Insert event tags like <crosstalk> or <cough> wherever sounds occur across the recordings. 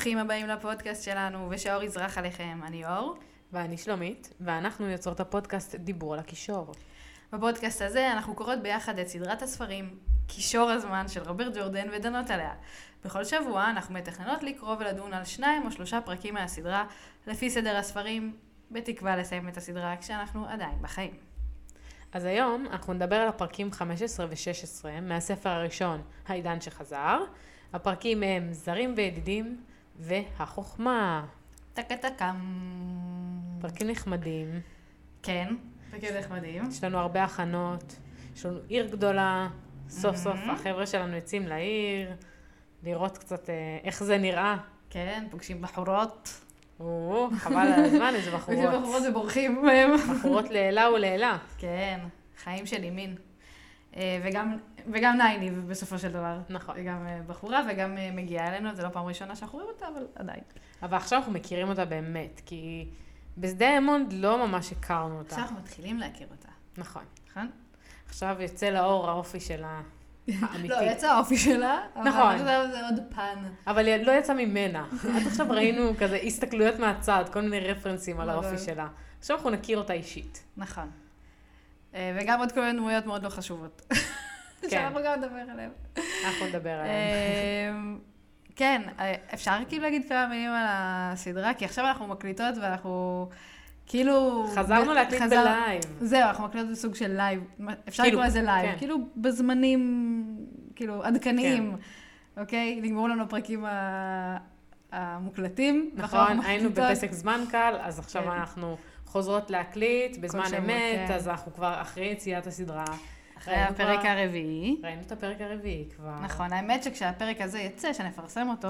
ברוכים הבאים לפודקאסט שלנו, ושאור יזרח עליכם. אני אור. ואני שלומית, ואנחנו יוצרות הפודקאסט דיבור על הקישור. בפודקאסט הזה אנחנו קוראות ביחד את סדרת הספרים קישור הזמן של רוברט ג'ורדן ודנות עליה. בכל שבוע אנחנו מתכננות לקרוא ולדון על שניים או שלושה פרקים מהסדרה, לפי סדר הספרים, בתקווה לסיים את הסדרה כשאנחנו עדיין בחיים. אז היום אנחנו נדבר על הפרקים 15 ו-16 מהספר הראשון, העידן שחזר. הפרקים הם זרים וידידים והחוכמה. טקה טקם. פרקים נחמדים, כן, פרקים נחמדים. יש לנו הרבה הכנות, יש לנו עיר גדולה, סוף סוף מהמם. החבר'ה שלנו יוצאים לעיר, לראות קצת אה, איך זה נראה. כן, פוגשים בחורות. או, חבל על הזמן, איזה <laughs> בחורות. בחורות ובורחים מהם. בחורות לעילה ולעילה. כן, חיים של ימין. אה, וגם, וגם נייני בסופו של דבר. נכון. היא גם אה, בחורה וגם אה, מגיעה אלינו, זה לא פעם ראשונה שאנחנו רואים אותה, אבל עדיין. אבל עכשיו אנחנו מכירים אותה באמת, כי בשדה אמונד לא ממש הכרנו אותה. עכשיו אנחנו מתחילים להכיר אותה, נכון. נכון? עכשיו יוצא לאור האופי שלה, האמיתי. לא, יצא האופי שלה, נכון. אבל זה עוד פן. אבל היא לא יצא ממנה. עד עכשיו ראינו כזה הסתכלויות מהצד, כל מיני רפרנסים על נכון. האופי שלה. עכשיו אנחנו נכיר אותה אישית. נכון. אה, וגם עוד כל מיני דמויות מאוד לא חשובות. כן. שאנחנו גם נדבר עליהן. אנחנו נדבר עליה. אמ, כן, אה, אפשר כאילו להגיד כמה מילים על הסדרה? כי עכשיו אנחנו מקליטות ואנחנו כאילו... חזרנו להקליט חזר- בלייב. זהו, אנחנו מקליטות בסוג של לייב. אפשר כאילו, לקרוא לזה לייב. כן. כאילו בזמנים, כאילו, עדכניים. אוקיי? נגמרו לנו הפרקים ה- המוקלטים. נכון, היינו. בפסק זמן קל, אז עכשיו כן. אנחנו חוזרות להקליט בזמן שבוע, אמת, כן. אז אנחנו כבר אחרי יציאת הסדרה. אחרי הפרק כבר- הרביעי. ראינו את הפרק הרביעי כבר. נכון, האמת שכשהפרק הזה יצא, שנפרסם אותו,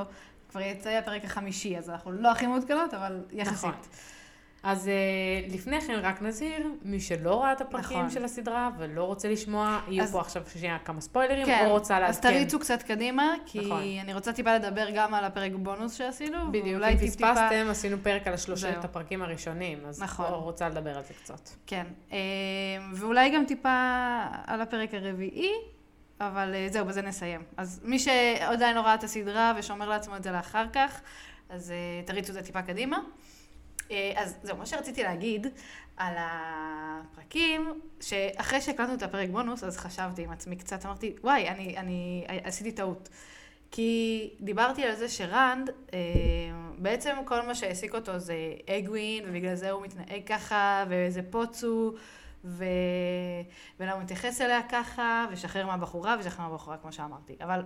כבר יצא הפרק החמישי, אז אנחנו לא הכי מעודכנות, אבל יחסית. נכון. אז uh, לפני כן רק נזהיר, מי שלא ראה את הפרקים נכון. של הסדרה ולא רוצה לשמוע, יהיו אז- פה עכשיו שנייה כמה ספוילרים, כן, או רוצה אז לעדכן. תריצו קצת קדימה, כי נכון. אני רוצה טיפה לדבר גם על הפרק בונוס שעשינו. בדיוק, אם פספסתם, עשינו פרק על שלושת זהו. הפרקים הראשונים, אז נכון. נכון. רוצה לדבר על זה קצת. כן, אה, ואולי גם טיפה על הפרק הרביעי, אבל אה, זהו, בזה נסיים. אז מי שעדיין לא ראה את הסדרה ושומר לעצמו את זה לאחר כך, אז אה, תריצו את זה טיפה קדימה. אה, אז זהו, מה שרציתי להגיד על הפרקים, שאחרי שהקלטנו את הפרק בונוס, אז חשבתי עם עצמי קצת, אמרתי, וואי, אני, אני עשיתי טעות. כי דיברתי על זה שרנד, אה, בעצם כל מה שהעסיק אותו זה אגווין, ובגלל זה הוא מתנהג ככה, ואיזה פוץ הוא, ו... ולמה הוא מתייחס אליה ככה, ושחרר מהבחורה, ושחרר מהבחורה, כמו שאמרתי. אבל,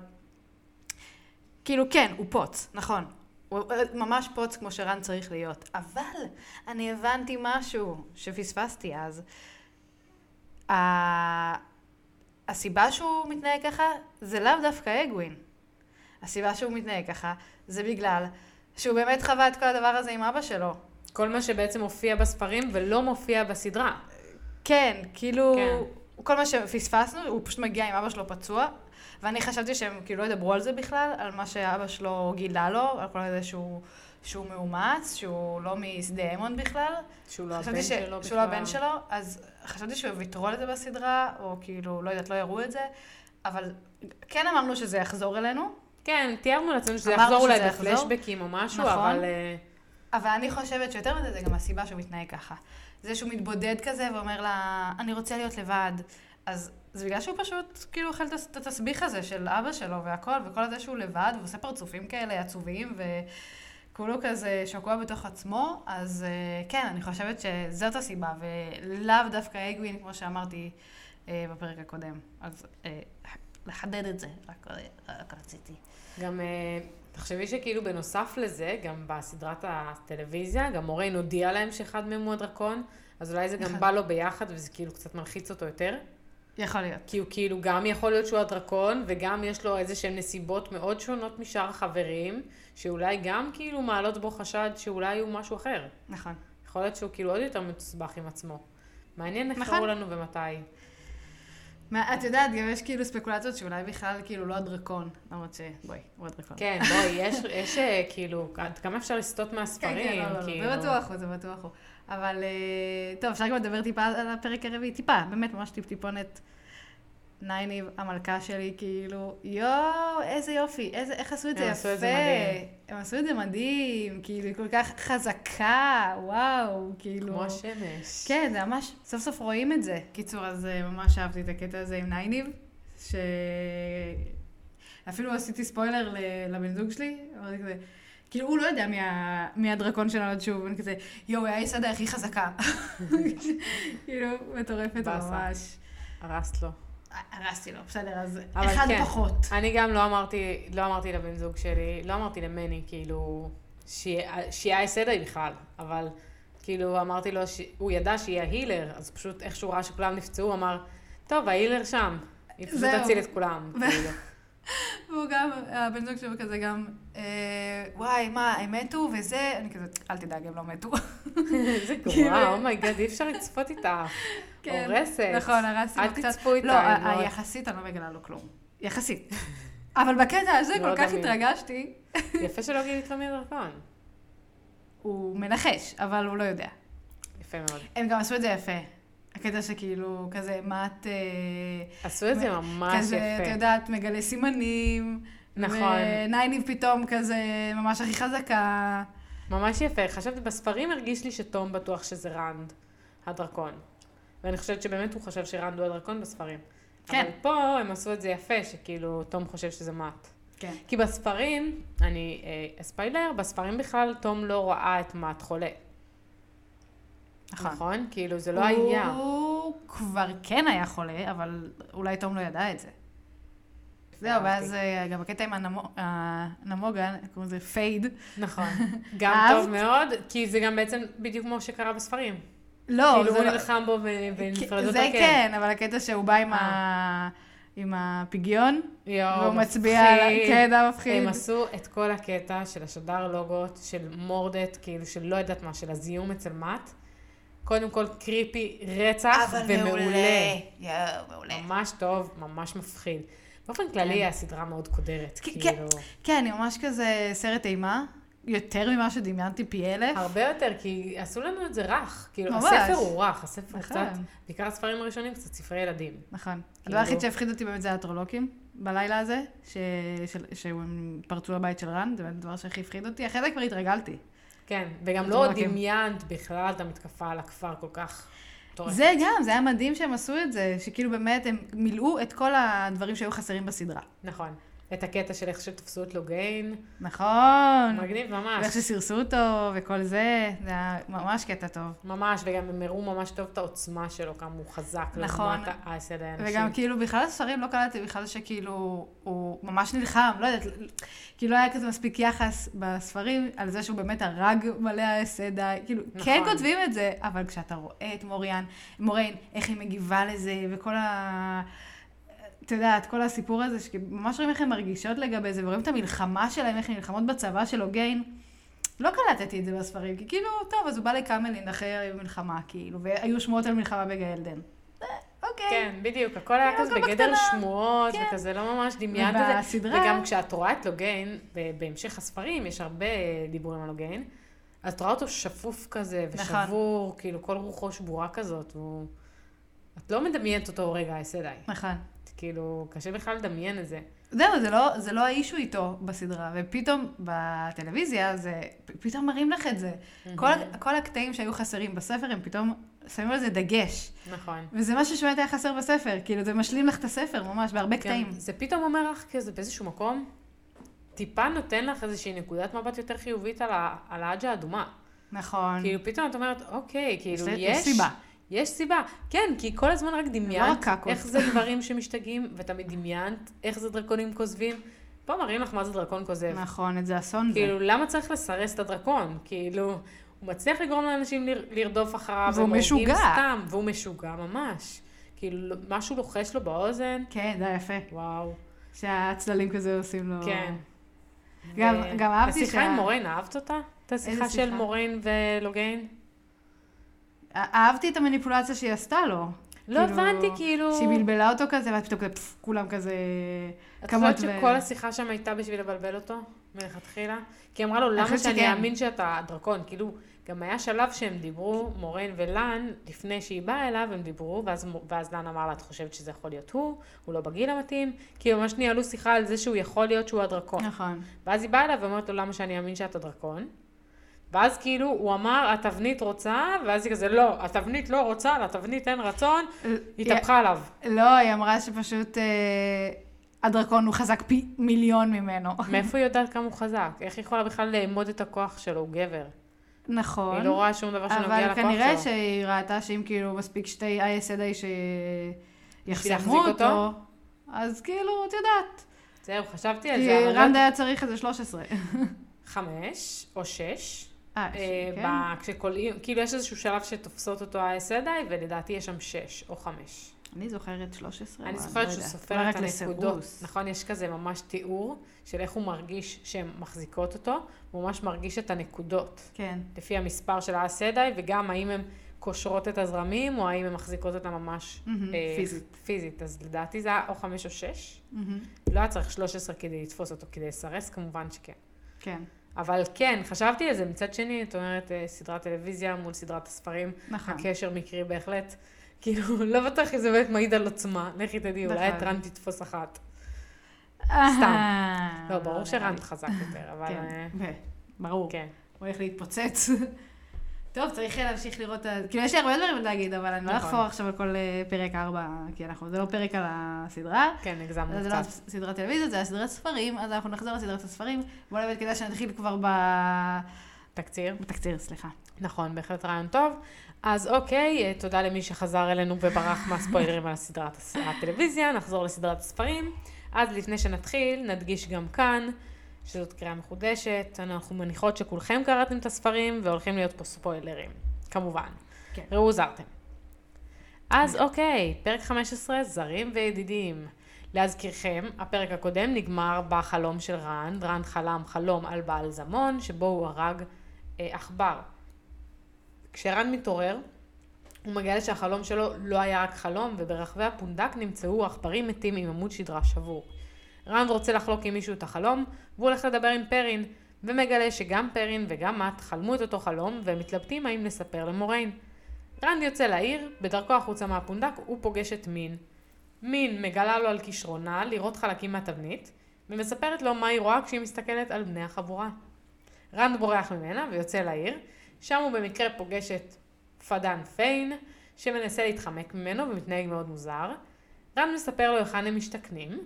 כאילו, כן, הוא פוץ, נכון. הוא אה, ממש פוץ כמו שרן צריך להיות. אבל אני הבנתי משהו שפספסתי אז. הסיבה שהוא מתנהג ככה זה לאו דווקא אגווין. הסיבה שהוא מתנהג ככה זה בגלל שהוא באמת חווה את כל הדבר הזה עם אבא שלו. כל מה שבעצם מופיע בספרים ולא מופיע בסדרה. כן, כאילו, כן. כל מה שפספסנו, הוא פשוט מגיע עם אבא שלו פצוע, ואני חשבתי שהם כאילו לא ידברו על זה בכלל, על מה שאבא שלו גילה לו, על כל זה שהוא, שהוא מאומץ, שהוא לא משדה אמון בכלל. שהוא לא הבן ש... שלו בכלל. שהוא לא הבן שלו, אז חשבתי שהוא ויתרו על זה בסדרה, או כאילו, לא יודעת, לא יראו את זה, אבל כן אמרנו שזה יחזור אלינו, כן, תיארנו לעצמנו שזה יחזור אולי. בפלשבקים או משהו, נכון. אבל... אה, אבל אני חושבת שיותר מזה זה גם הסיבה שהוא מתנהג ככה. זה שהוא מתבודד כזה ואומר לה, אני רוצה להיות לבד. אז זה בגלל שהוא פשוט כאילו אוכל את התסביך הזה של אבא שלו והכל, וכל הזה שהוא לבד, ועושה פרצופים כאלה עצובים, וכולו כזה שקוע בתוך עצמו, אז אה, כן, אני חושבת שזאת הסיבה, ולאו דווקא אגווין, כמו שאמרתי אה, בפרק הקודם. אז אה, לחדד את זה, רק, רק רציתי. גם תחשבי שכאילו בנוסף לזה, גם בסדרת הטלוויזיה, גם מוריין הודיע להם שאחד מהם הוא הדרקון, אז אולי זה גם נכון. בא לו ביחד וזה כאילו קצת מלחיץ אותו יותר. יכול להיות. כי הוא כאילו גם יכול להיות שהוא הדרקון, וגם יש לו איזה שהן נסיבות מאוד שונות משאר החברים, שאולי גם כאילו מעלות בו חשד שאולי הוא משהו אחר. נכון. יכול להיות שהוא כאילו עוד יותר מתוסבך עם עצמו. מעניין איך נכון. קראו לנו ומתי. מה, את יודעת, גם יש כאילו ספקולציות שאולי בכלל כאילו לא הדרקון, למרות שבואי, הוא הדרקון. כן, בואי, יש, יש אה, כאילו, עד כמה אפשר לסטות כן, מהספרים, כן, לא, לא, כאילו. זה בטוח הוא, זה בטוח הוא. אבל אה, טוב, אפשר גם לדבר טיפה על הפרק הרביעי, טיפה, באמת ממש טיפ-טיפונת נייניב, המלכה שלי, כאילו, יואו, איזה יופי, איזה, איך עשו את זה הם יפה. עשו את זה מדהים. הם עשו את זה מדהים, כאילו, היא כל כך חזקה, וואו, כאילו. כמו השמש. כן, זה ממש, סוף סוף רואים את זה. קיצור, אז אה, ממש אהבתי את הקטע הזה עם נייניב, ש... אפילו עשיתי ספוילר לבן זוג שלי, אמרתי כזה, כאילו, הוא לא יודע מי, ה... מי הדרקון שנולד שוב, ואני כזה, יואו, היא היסדה הכי חזקה. <laughs> כאילו, מטורפת. ממש. הרסת לו. הרסתי לו, בסדר, אז אחד כן. פחות. אני גם לא אמרתי, לא אמרתי לבן זוג שלי, לא אמרתי למני, כאילו, שהיא האסדה בכלל, אבל כאילו אמרתי לו, ש... הוא ידע שהיא ההילר, אז פשוט איכשהו ראה שכולם נפצעו, אמר, טוב, ההילר שם, היא פשוט. תציל את כולם, כאילו. והוא גם, הבן זוג שלו כזה גם, אה, וואי, מה, הם מתו וזה, אני כזה, אל תדאג, הם לא מתו. איזה גרועה, אומייגד, אי אפשר לצפות איתה. כן, הורסת. נכון, הרסתי אל לו קצת. תצפו איתה. לא, היחסית אני לא מגלה לו כלום. יחסית. <laughs> אבל בקטע הזה לא כל כך. התרגשתי. יפה שלא גילית לו מי הדרכון. הוא מנחש, אבל הוא לא יודע. יפה מאוד. הם גם עשו את זה יפה. הקטע שכאילו, כזה מאט... אה, עשו את זה ממש כזה, את יפה. יודעת, מגלה סימנים. נכון. ונייניב פתאום כזה, ממש הכי חזקה. ממש יפה. חשבתי, בספרים הרגיש לי שתום בטוח שזה רנד, הדרקון. ואני חושבת שבאמת הוא חושב שרנד הוא הדרקון בספרים. כן. אבל פה הם עשו את זה יפה, שכאילו תום חושב שזה מאט. כן. כי בספרים, אני אה, ספיילר, בספרים בכלל תום לא ראה את מאט חולה. נכון. נכון? כאילו זה לא היה. הוא כבר כן היה חולה, אבל אולי תום לא ידע את זה. זהו. ואז אה, גם הקטע עם הנמו- הנמוגן, קוראים לזה פייד. נכון. <laughs> גם? טוב מאוד, כי זה גם בעצם בדיוק כמו שקרה בספרים. לא, כאילו זה הוא לא... נלחם בו ב- בנפרדות זה הקן. כן, אבל הקטע שהוא בא עם אה. ה... עם הפיגיון, והוא מצביע על... ה- מפחיד. כן, מפחיד. הם עשו את כל הקטע של השדר לוגות, של מורדט, כאילו של לא יודעת מה, של הזיהום אצל מאט. קודם כל קריפי רצח ומעולה. יואו, מעולה. ממש טוב, ממש מפחיד. באופן כללי הסדרה מאוד קודרת, כן, כאילו. כן, היא ממש כזה סרט אימה, יותר ממה שדמיינתי פי אלף. הרבה יותר, כי עשו לנו את זה רך. כאילו, ממש. הספר הוא רך, הספר נכון. קצת, בעיקר הספרים הראשונים, קצת ספרי ילדים. נכון. כאילו- הדבר היחיד שהפחיד אותי באמת זה האטרולוקים בלילה הזה, ש- של- שהם פרצו לבית של רן, זה באמת הדבר שהכי הפחיד אותי. אחרי זה כבר התרגלתי. כן, וגם לא רק- דמיינת בכלל את המתקפה על הכפר כל כך מטורפת. זה גם, זה היה מדהים שהם עשו את זה, שכאילו באמת הם מילאו את כל הדברים שהיו חסרים בסדרה. נכון. את הקטע של איך שתפסו את לוגיין, נכון. מגניב ממש. ואיך שסירסו אותו וכל זה, זה היה ממש קטע טוב. ממש, וגם הם הראו ממש טוב את העוצמה שלו, כמה הוא חזק נכון. לעומת האסד האנושי. וגם כאילו בכלל הספרים לא קלטתי בכלל שכאילו הוא ממש נלחם, לא יודעת, כאילו לא היה כזה מספיק יחס בספרים על זה שהוא באמת הרג מלא הסדה, כאילו נכון. כן כותבים את זה, אבל כשאתה רואה את מוריאן, מוריין, איך היא מגיבה לזה וכל ה... את יודעת, כל הסיפור הזה, שממש רואים איך הן מרגישות לגבי זה, ורואים את המלחמה שלהם, איך הן נלחמות בצבא של אוגיין. לא קלטתי את זה בספרים, כי כאילו, טוב, אז הוא בא לקאמלין אחרי מלחמה, כאילו, והיו שמועות על מלחמה בגלדן. אה, אוקיי. כן, בדיוק, הכל היה כזה בגדר. שמועות, כן. וכזה לא ממש דמיינת את זה. ובסדרה- וגם כשאת רואה את לוגיין, בהמשך הספרים, יש הרבה דיבורים על לוגיין, את רואה אותו שפוף כזה, נכון. ושבור, כאילו כל רוחו שבורה כזאת, והוא... את לא מדמיינת אותו רגע, אסדי. נכון. כאילו, קשה בכלל לדמיין את זה. זהו, זה לא, זה לא האישו איתו בסדרה, ופתאום בטלוויזיה זה, פתאום מראים לך את זה. כל, ה- כל הקטעים שהיו חסרים בספר, הם פתאום שמים על זה דגש. נכון. וזה משהו שבאמת היה חסר בספר, כאילו זה משלים לך את הספר ממש, בהרבה קטעים. גם זה פתאום אומר לך כזה באיזשהו מקום, טיפה נותן לך איזושהי נקודת מבט יותר חיובית על, ה, על האג'ה האדומה. נכון. כאילו פתאום את אומרת, אוקיי, כאילו יש- יש... יש סיבה. יש סיבה. כן, כי כל הזמן רק דמיינת רק קקות. איך זה דברים שמשתגעים, ותמיד דמיינת איך זה דרקונים כוזבים. פה מראים לך מה זה דרקון כוזב. נכון, את זה אסון זה. כאילו, למה צריך לסרס את הדרקון? כאילו, הוא מצליח לגרום לאנשים לר- לרדוף אחריו, והוא משוגע. סתם, והוא משוגע ממש. כאילו, לא- משהו לוחש לו באוזן, כן, זה יפה. וואו. שהצללים כזה עושים לו... כן. גם- ו- גם אהבתי השיחה שה- עם מוריין, אהבת אותה? את השיחה של? מוריין ולוגיין? אהבתי את המניפולציה שהיא עשתה לו. לא הבנתי, כאילו... שהיא בלבלה אותו כזה, ואז פתאום כזה, פפ, כולם כזה... את חושבת ו- שכל השיחה שם הייתה בשביל לבלבל אותו, מלכתחילה? כי היא אמרה לו, למה שאני. אאמין שאתה דרקון? כאילו, גם היה שלב שהם דיברו, מורן ולן, לפני שהיא באה אליו, הם דיברו, ואז, ואז לן אמר לה, את חושבת שזה יכול להיות הוא? הוא לא בגיל המתאים? כי ממש ניהלו שיחה על זה שהוא יכול להיות שהוא הדרקון. נכון. ואז היא באה אליו ואומרת לו, למה שאני אאמין שאתה דרקון? ואז כאילו, הוא אמר, התבנית רוצה, ואז היא כזה, לא, התבנית לא רוצה, לתבנית אין רצון, התהפכה עליו. לא, היא אמרה שפשוט אה, הדרקון הוא חזק פי מיליון ממנו. <laughs> מאיפה היא יודעת כמה הוא חזק? איך היא יכולה בכלל לאמוד את הכוח שלו? הוא גבר. נכון. היא לא רואה שום דבר שנוגע אבל לכוח שלו. כנראה שהיא ראתה שאם כאילו מספיק שתי ISDA להחזיק שיחסמו אותו? אותו, אז כאילו, את יודעת. זהו, חשבתי על כי זה. אבל רנד לא- היה צריך איזה 13. <laughs> חמש או שש. אה, אה, כן? כשקולעים, כאילו יש איזשהו שלב שתופסות אותו ה-SDI, ולדעתי יש שם שש או חמש. אני זוכרת 13. אני זוכרת לא שהוא. סופר אולי את הנקודות. נכון, יש כזה ממש תיאור של איך הוא מרגיש שהן מחזיקות אותו, הוא ממש מרגיש את הנקודות, כן. לפי המספר של ה-SDI, וגם האם הן קושרות את הזרמים, או האם הן מחזיקות אותם ממש אה, פיזית. פיזית. אז לדעתי זה היה או חמש או שש. מהמם, לא היה צריך 13 כדי לתפוס אותו, כדי לסרס, כמובן שכן. כן, אבל כן, חשבתי על זה. מצד שני, את אומרת, אה, סדרת טלוויזיה מול סדרת הספרים, נכון. הקשר מקרי בהחלט. <laughs> כאילו, לא בטוח אם זה באמת מעיד על עוצמה. לכי תדעי, אולי נכון. את רן תתפוס אחת. אה, לא, ברור נראה שרן. חזק יותר, אבל... כן, אה, ברור. כן. הוא הולך להתפוצץ. טוב, צריך להמשיך לראות, כאילו יש לי הרבה דברים להגיד, אבל אני לא נכון. אחפור עכשיו על כל אה, פרק 4, כי אנחנו, זה לא פרק על הסדרה. כן, הגזמנו זה לא קצת. סדרת טלוויזיה, זה היה סדרת ספרים, אז אנחנו נחזור לסדרת הספרים. בוא באמת כדאי שנתחיל כבר ב... תקציר. בתקציר, סליחה. נכון, בהחלט רעיון טוב. אז אוקיי, אה, תודה למי שחזר אלינו וברח מהספוילרים על סדרת הטלוויזיה, נחזור לסדרת הספרים. אז לפני שנתחיל, נדגיש גם כאן שזאת קריאה מחודשת, אנחנו מניחות שכולכם קראתם את הספרים והולכים להיות פה ספוילרים, כמובן. כן. ראו זרתם. אז אוקיי, פרק 15, זרים וידידים. להזכירכם, הפרק הקודם נגמר בחלום של רנד. רנד חלם חלום על בעל זמון, שבו הוא הרג אה, עכבר. כשרן מתעורר, הוא מגלה שהחלום שלו לא היה רק חלום, וברחבי הפונדק נמצאו עכברים מתים עם עמוד שדרה שבור. רנד רוצה לחלוק עם מישהו את החלום, והוא הולך לדבר עם פרין, ומגלה שגם פרין וגם מאט חלמו את אותו חלום, והם מתלבטים האם לספר למוריין. רנד יוצא לעיר, בדרכו החוצה מהפונדק הוא פוגש את מין. מין מגלה לו על כישרונה לראות חלקים מהתבנית, ומספרת לו מה היא רואה כשהיא מסתכלת על בני החבורה. רנד בורח ממנה ויוצא לעיר, שם הוא במקרה פוגש את פדן פיין, שמנסה להתחמק ממנו ומתנהג מאוד מוזר. רנד מספר לו היכן הם משתכנים,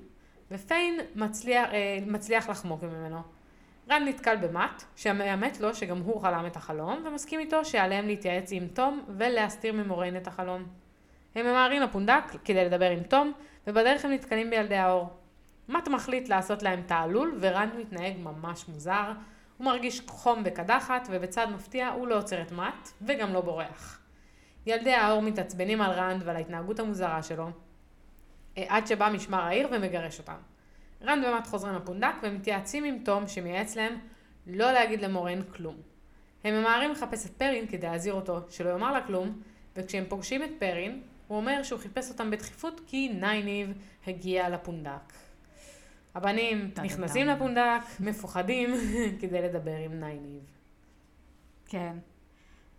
ופיין מצליח, אה, מצליח לחמוק ממנו. רנד נתקל במאט, שמאמת לו שגם הוא חלם את החלום, ומסכים איתו שעליהם להתייעץ עם תום ולהסתיר ממוריין את החלום. הם ממהרים לפונדק כדי לדבר עם תום, ובדרך הם נתקלים בילדי האור. מאט מחליט לעשות להם תעלול, ורנד מתנהג ממש מוזר. הוא מרגיש חום וקדחת, ובצעד מפתיע הוא לא עוצר את מאט, וגם לא בורח. ילדי האור מתעצבנים על רנד ועל ההתנהגות המוזרה שלו, עד שבא משמר העיר ומגרש אותם. רנד ומאט חוזרים לפונדק ומתייעצים עם תום שמייעץ להם לא להגיד למוריין כלום. הם ממהרים לחפש את פרין כדי להזהיר אותו שלא יאמר לה כלום, וכשהם פוגשים את פרין, הוא אומר שהוא חיפש אותם בדחיפות כי נייניב הגיע לפונדק. הבנים. נכנסים לפונדק, מפוחדים, <laughs> כדי לדבר עם נייניב. כן.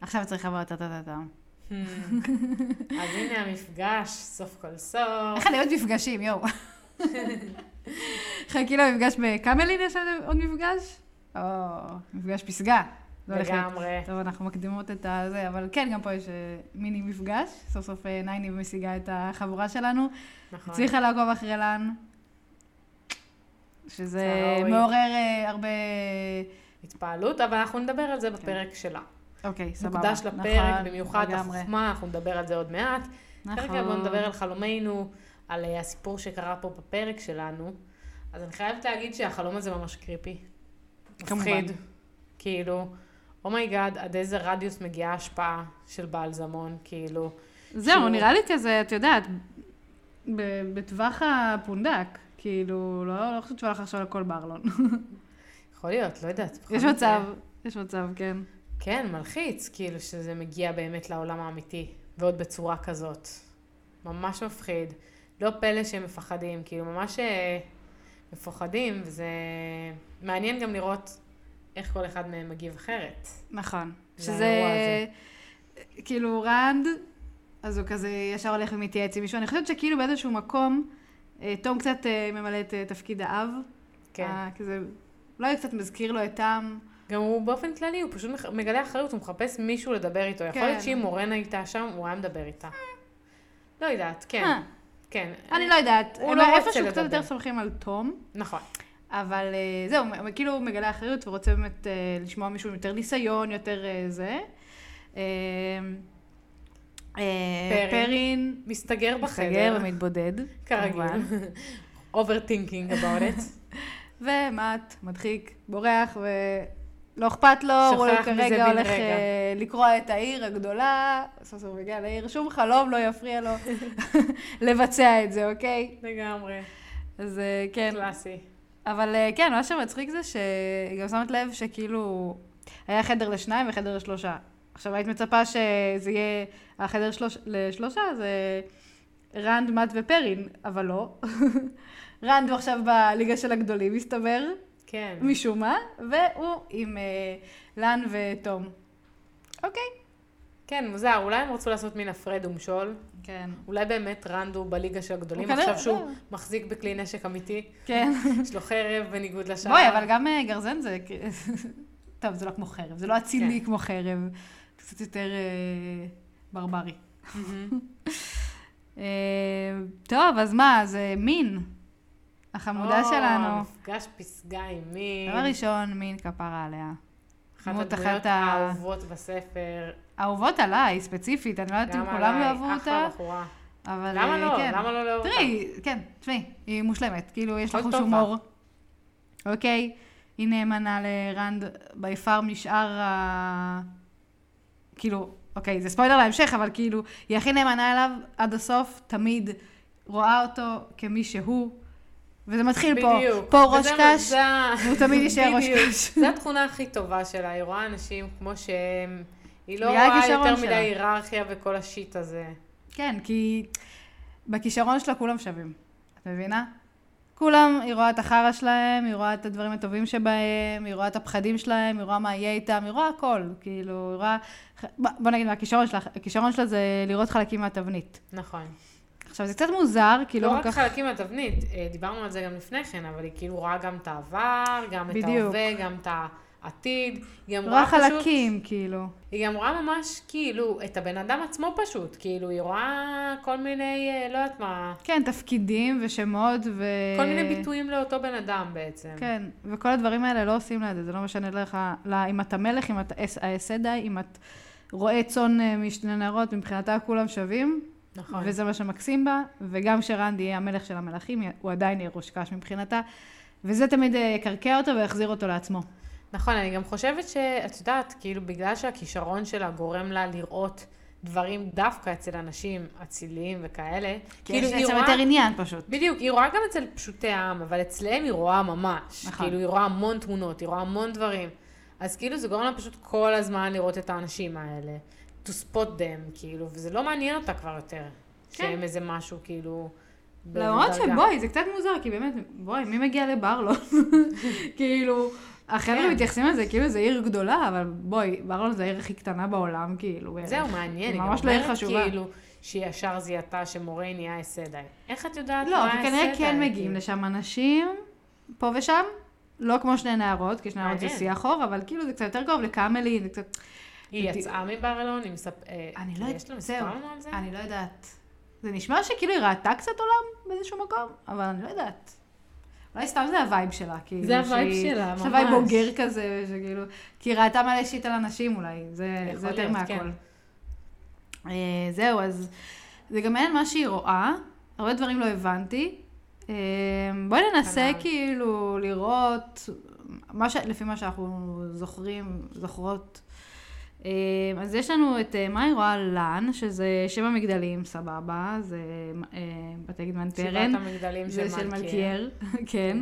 עכשיו צריך לבוא את הטה-טה-טם. אז הנה המפגש, סוף כל סוף. איך אני אוהבת מפגשים, יואו. חכי למפגש בקאמלין יש לנו עוד מפגש? או, מפגש פסגה. להיות- לגמרי. טוב, אנחנו מקדימות את הזה, אבל כן, גם פה יש אה, מיני מפגש. סוף סוף אה, נייני משיגה את החבורה שלנו. נכון. הצליחה לעקוב אחרי לן, שזה. מעורר אה, הרבה... התפעלות, אבל אנחנו נדבר על זה בפרק שלה. אוקיי, סבבה. מוקדש לפרק, נכון, במיוחד לגמרי. לחוכמה, אנחנו נדבר על זה עוד מעט. נכון. כרגע בואו נדבר על חלומנו, על אה, הסיפור שקרה פה בפרק שלנו. אז אני חייבת להגיד שהחלום הזה ממש creepy. כמובן. מפחיד. כאילו, oh my god, עד איזה רדיוס מגיעה ההשפעה של בעלזמון, כאילו. זהו, שהוא- נראה לי כזה, את יודעת, ב- בטווח הפונדק. כאילו, לא לא חושבת שהוא הלך עכשיו לכל ברלון. יכול להיות, לא יודעת. יש מצב, יש מצב, כן. כן, מלחיץ, כאילו שזה מגיע באמת לעולם האמיתי, ועוד בצורה כזאת. ממש מפחיד. לא פלא שהם מפחדים, כאילו ממש אה, מפוחדים, וזה מעניין גם לראות איך כל אחד מהם מגיב אחרת. נכון. שזה. כאילו, רנד, אז הוא כזה ישר הולך ומתייעץ עם מישהו. אני חושבת שכאילו באיזשהו מקום, אה, תום קצת אה, ממלא את תפקיד האב. כן. כזה, אולי קצת מזכיר לו את תם. גם הוא באופן כללי, הוא פשוט מגלה אחריות, הוא מחפש מישהו לדבר איתו. יכול להיות כן. שאם מורן הייתה שם, הוא היה מדבר איתה. לא יודעת, כן. אה, כן. אני לא יודעת. הוא לא רוצה איפשהו קצת לדבר. יותר סומכים על תום. נכון. אבל אה, זהו, כאילו הוא מגלה אחריות ורוצה באמת אה, לשמוע מישהו עם יותר ניסיון, יותר זה. פרין. מסתגר מסתגר בחדר, ומתבודד, כרגיל. <laughs> overthinking about it. <laughs> ומט, מדחיק, בורח ולא אכפת לו, הוא כרגע הולך רגע. אה, לקרוע את העיר הגדולה, סוף סוף הגיע לעיר, שום חלום לא יפריע לו <laughs> <laughs> לבצע את זה, אוקיי? לגמרי. אז אה, כן. קלאסי. אבל אה, כן, מה שמצחיק זה שגם שמת לב שכאילו היה חדר לשניים וחדר לשלושה. עכשיו היית מצפה שזה יהיה החדר שלוש, לשלושה, זה רנד, מאט ופרין, אבל לא. <laughs> רנד הוא עכשיו בליגה של הגדולים, מסתבר, כן. משום מה, והוא עם אה, לן ותום. אוקיי. כן, מוזר, אולי הם רצו לעשות מין הפרד ומשול. כן. אולי באמת רנד הוא בליגה של הגדולים, כנראה- עכשיו שהוא לא. מחזיק בכלי נשק אמיתי, כן. <laughs> יש לו חרב בניגוד לשאר. בואי, אבל גם אה, גרזן זה... <laughs> טוב, זה לא כמו חרב, זה לא אצילי כן. כמו חרב, זה קצת יותר אה, ברברי. <laughs> אה, טוב, אז מה, אז אה, מין, החמודה או, שלנו. מפגש פסגה עם מי. דבר ראשון, מין כפרה עליה. אחת הדמויות האהובות בספר. אהובות עליי, ספציפית, אני לא יודעת אם גם כולם עליי, יאהבו אחלה אותה, בחורה. אבל למה לא? כן. למה לא לאהוב אותה? תראי, כן, תשמעי, היא מושלמת, כאילו, יש לה חוש. הומור. אוקיי? היא נאמנה לרנד ביפר משאר ה... כאילו, אוקיי, זה ספוילר להמשך, אבל כאילו, היא הכי נאמנה אליו עד הסוף, תמיד רואה אותו כמי שהוא, וזה מתחיל פה. בדיוק. פה ראש וזה- קש, זה ה- והוא תמיד יישאר ראש. קש. זו התכונה הכי טובה שלה, היא רואה אנשים כמו שהם. היא לא רואה יותר. מדי היררכיה וכל השיט הזה. כן, כי בכישרון שלה כולם שווים, את מבינה? כולם, היא רואה את החרא שלהם, היא רואה את הדברים הטובים שבהם, היא רואה את הפחדים שלהם, היא רואה מה יהיה איתם, היא רואה הכל, כאילו, היא רואה... בוא בוא נגיד מה הכישרון שלה, הכישרון שלה זה לראות חלקים מהתבנית. נכון. עכשיו, זה קצת מוזר, כי לא לא רק כל כך... חלקים מהתבנית, אה, דיברנו על זה גם לפני כן, אבל היא כאילו רואה גם את העבר, גם את בדיוק. ההווה, גם את העתיד. היא גם רואה רואה פשוט... חלקים, כאילו. היא גם רואה ממש כאילו את הבן אדם עצמו פשוט, כאילו היא רואה כל מיני, אה, לא יודעת מה, כן, תפקידים ושמות ו... כל מיני ביטויים לאותו בן אדם בעצם. כן, וכל הדברים האלה לא עושים לה את זה, זה לא משנה לך, לה, אם אתה מלך, אם אתה האסדאי, אם את רועה צאן אה, משני נערות, מבחינתה כולם שווים, נכון. וזה מה שמקסים בה, וגם שרנד יהיה המלך של המלכים, הוא עדיין יהיה ראש קש מבחינתה, וזה תמיד אה, יקרקע אותו ויחזיר אותו לעצמו. נכון, אני גם חושבת שאת יודעת, כאילו בגלל שהכישרון שלה גורם לה לראות דברים דווקא אצל אנשים אציליים וכאלה, כאילו, היא יש בעצם רואה- יותר עניין פשוט. בדיוק, היא רואה גם אצל פשוטי העם, אבל אצלם היא רואה ממש. נכון. כאילו, היא רואה המון תמונות, היא רואה המון דברים. אז כאילו זה גורם לה פשוט כל הזמן לראות את האנשים האלה. To spot them, כאילו, וזה לא מעניין אותה כבר יותר. שהם איזה משהו, כאילו... למרות בדרגה. שבואי, זה קצת מוזר, כי באמת, בואי, מי מגיע לברלון? <laughs> כאילו, החבר'ה כן. מתייחסים לזה כאילו זה עיר גדולה, אבל בואי, ברלון זה העיר הכי קטנה בעולם, כאילו. זהו, מעניין. היא ממש לא עיר חשובה. כאילו שהיא ישר זיהתה שמוריי נהיה היסדאי. איך את יודעת לא, מה כי היסדאי? כנראה כן מגיעים כאילו? לשם אנשים, פה ושם, לא כמו שני נערות, כי שני נערות זה. שיא החור, אבל כאילו זה קצת יותר קרוב לקאמלי, זה קצת... היא יצאה מברלון, היא מספ... אה, אני לא יש לה יודעת, מספר לנו על זה? אני לא יודעת. זה נשמע שכאילו היא ראתה קצת עולם באיזשהו מקום, אבל אני לא יודעת. אולי סתם זה ה vibe שלה, כאילו. זה ה vibe שלה, יש לה vibe ממש. בוגר כזה, שכאילו, כי היא ראתה מלא shit על אנשים אולי, זה, זה יותר מהכל. כן. אה, זהו, אז זה גם מעניין מה שהיא רואה, הרבה דברים לא הבנתי. אה, בואי ננסה כנ"ל. כאילו לראות, מה ש... לפי מה שאנחנו זוכרים, זוכרות. אה, אז יש לנו את אה, מה היא רואה ללן, שזה שבע מגדלים, סבבה, זה אה, בתי גיד מנטרן. שבעת המגדלים זה של מלכיאר, <laughs> כן.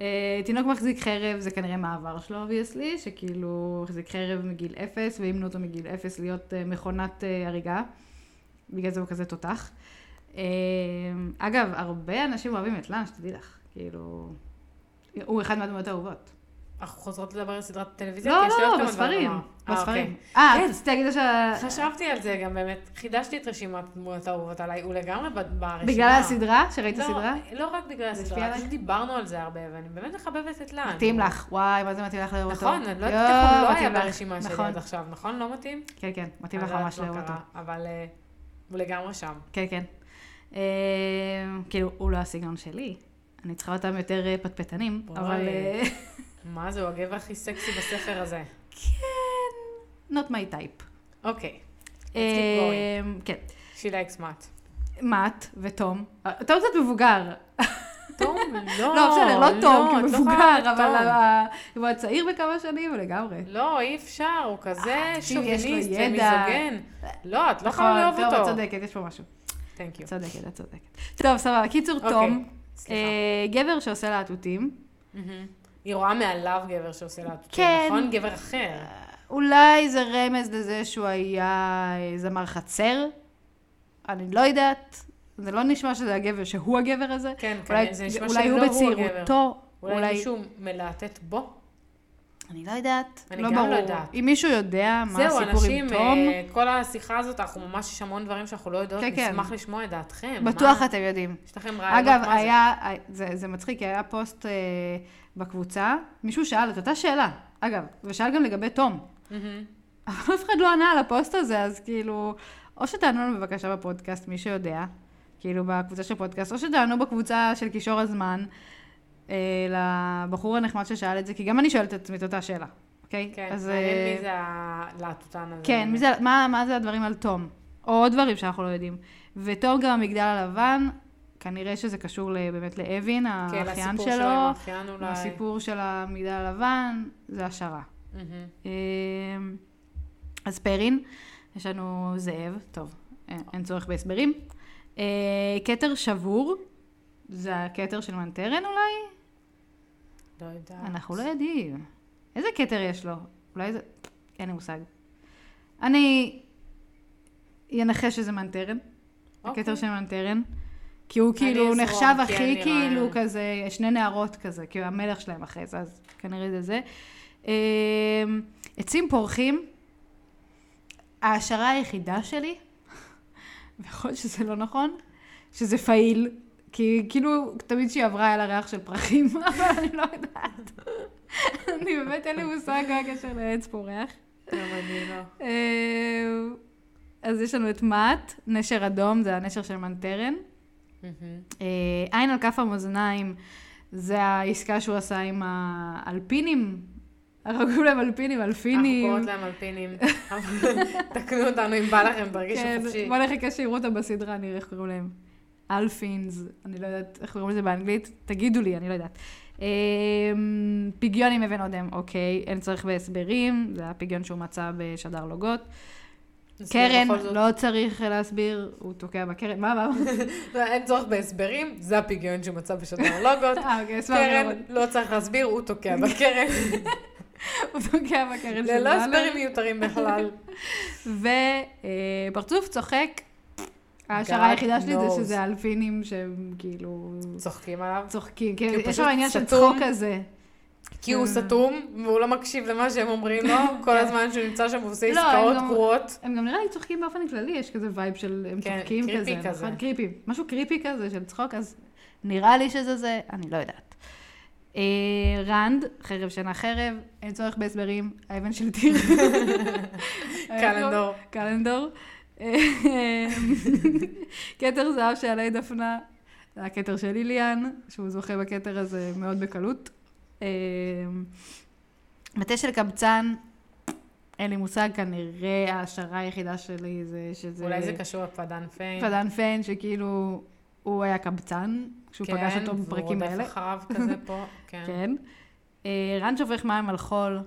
אה, תינוק מחזיק חרב, זה כנראה מהעבר שלו, obviously, שכאילו הוא החזיק חרב מגיל אפס, ואימנו אותו מגיל אפס להיות מכונת הריגה. בגלל זה הוא כזה תותח. אגב, הרבה אנשים אוהבים את לן, שתדעי לך. כאילו, הוא אחד מהדמויות האהובות. אנחנו חוזרות לדבר על סדרת טלוויזיה? לא, לא, לא, בספרים. אה, בספרים. אוקיי. אה, כן. רציתי להגיד שה... חשבתי על זה גם באמת, חידשתי את רשימת דמויות האהובות עליי, הוא לגמרי ברשימה. בגלל הסדרה? שראית לא, הסדרה? לא רק בגלל הסדרה? פשוט דיברנו על זה הרבה, ואני באמת מחבבת את לאן. מתאים לך. וואי, מה זה מתאים לך לאהוב אותו. נכון, אני לא יודעת איך הוא לא היה. ברשימה שלי נכון. עד עכשיו, נכון? לא מתאים? כן, כן, מתאים לך ממש לאהוב אותו. אבל אה, הוא לגמרי שם. כן, כן. אה, כאילו, הוא לא הסגנון שלי. אני צריכה אותם יותר פטפטנים, אבל... אה, מה זה, הוא הגבר הכי סקסי בספר הזה. כן, not my type. אוקיי, אה, כן. she likes mat. מאט ותום. אה, תום קצת מבוגר. תום? <laughs> לא. לא, בסדר, לא תום, כי את הוא לא מבוגר, אבל הוא הצעיר בכמה שנים, לגמרי. לא, אי אפשר, הוא כזה לו שוביניסט. ומיזוגן. לא, את לא יכולה לאהוב נכון, טוב, את אותו. צודקת, יש פה משהו. תנק יו. צודקת, את צודקת. טוב, סבבה. קיצור, אוקיי, תום. אה, גבר שעושה להטוטים. היא רואה מעליו גבר שעושה לה כן. נכון? גבר אחר. אולי זה רמז לזה שהוא היה אה, זמר חצר. אני לא יודעת. זה לא נשמע שזה הגבר, שהוא הגבר הזה. כן, אולי, כן, זה נשמע שלא הוא הוא הגבר. בצעירותו. אולי אולי... מישהו מלהטט בו? אני לא יודעת. אני לא גם לא ברור. יודעת. אם מישהו יודע מה זהו, הסיפור אנשים, עם תום, אה, כל השיחה הזאת, אנחנו ממש, יש המון דברים שאנחנו לא יודעות, כן, כן. נשמח לשמוע את דעתכם. בטוח מה- אתם יודעים. יש לכם רעיונות אגב, מה זה? היה, זה, זה מצחיק, כי היה פוסט אה, בקבוצה, מישהו שאל את אותה שאלה, אגב, ושאל גם לגבי תום. אבל אף אחד לא ענה על הפוסט הזה, אז כאילו, או שתענו לנו בבקשה בפודקאסט, מי שיודע, כאילו בקבוצה של פודקאסט, או שתענו בקבוצה של כישור הזמן, לבחור הנחמד ששאל את זה, כי גם אני שואלת את עצמי את אותה שאלה, אוקיי? כן, אז, מעניין אה, מי זה הלהטוטן הזה. כן. מי זה, מה, מה זה הדברים על תום? או עוד דברים שאנחנו לא יודעים. ותום גם המגדל הלבן, כנראה שזה קשור באמת לאווין, כן, האחיין שלו. שלו עם האחיין אולי. הסיפור של המגדל הלבן, זה השערה. מהמם. אמ, אז פרין, יש לנו זאב, טוב, אין- אין צורך בהסברים. אה, כתר שבור, זה הכתר של מנטרן אולי? לא יודעת. אנחנו לא יודעים. איזה כתר יש לו? אולי זה... אין לי מושג. אני אנחש שזה מנטרן. אוקיי. הכתר של מנטרן. כי הוא כאילו נחשב כי הכי כאילו. כזה, שני נערות כזה, כאילו המלך שלהם אחרי זה, אז כנראה זה זה. אמ, עצים פורחים, ההשערה היחידה שלי, <laughs> ויכול להיות שזה לא נכון, שזה פעיל, כי כאילו תמיד כשהיא עברה היה לה ריח של פרחים, <laughs> אבל אני לא יודעת. אני באמת אין לי מושג מה הקשר לעץ פורח. גם אני לא. אה, אז יש לנו את מאט, נשר אדום, זה הנשר של מנטרן. אה, עין על כף המאזניים, זה העסקה שהוא עשה עם האלפינים. אנחנו קוראים להם אלפינים, אנחנו אלפינים. קוראות להם אלפינים. תקנו אותנו אם בא לכם, תרגישו כן, חופשי. בוא נחכה שיראו אותם בסדרה, נראה איך קוראים להם. אלפינס, אני לא יודעת איך קוראים לזה באנגלית, תגידו לי, אני לא יודעת. אה, פגיון עם אבן אודם, אוקיי, אין צורך בהסברים, זה הפגיון שהוא מצא בשדר לוגות. נסביר קרן, בכל זאת. לא צריך להסביר, הוא תוקע בקרן, מה, מה? <laughs> לא, אין צורך בהסברים, זה הפגיון שהוא מצא בשדר לוגות. אה, אוקיי, קרן. לא צריך להסביר, הוא תוקע בקרן. <laughs> הוא תוקע בקרן של ללא. הסברים מיותרים בכלל. <laughs> ופרצוף צוחק. ההשערה היחידה שלי זה. שזה אלפינים שהם כאילו צוחקים עליו. צוחקים, הוא יש שם עניין של. צחוק כזה. כי הוא כן. סתום, והוא לא מקשיב למה שהם אומרים לו, <laughs> כל הזמן שהוא נמצא שם ועושה לא, עסקאות גרועות. הם גם נראה לי צוחקים באופן כללי, יש כזה vibe של הם כן, צוחקים creepy כזה, כזה. נכון? creepy, משהו creepy כזה של צחוק, אז נראה לי שזה זה, אני לא יודעת. אה, רנד, חרב שאינה חרב, אין צורך בהסברים, האבן של טיר. <laughs> קלנדור. קלנדור. אה, כתר זהב של עלי דפנה, זה הכתר של איליאן, שהוא זוכה בכתר הזה מאוד בקלות. אה, מטה של קבצן, אין לי מושג, כנראה ההשערה היחידה שלי זה שזה... אולי זה קשור לפדן פיין. פדן פיין, שכאילו הוא היה קבצן, כשהוא פגש אותו בפרקים כן, האלה. והוא רודף אחריו כזה פה, <laughs> כן. כן. אה, רן שופך מים על חול,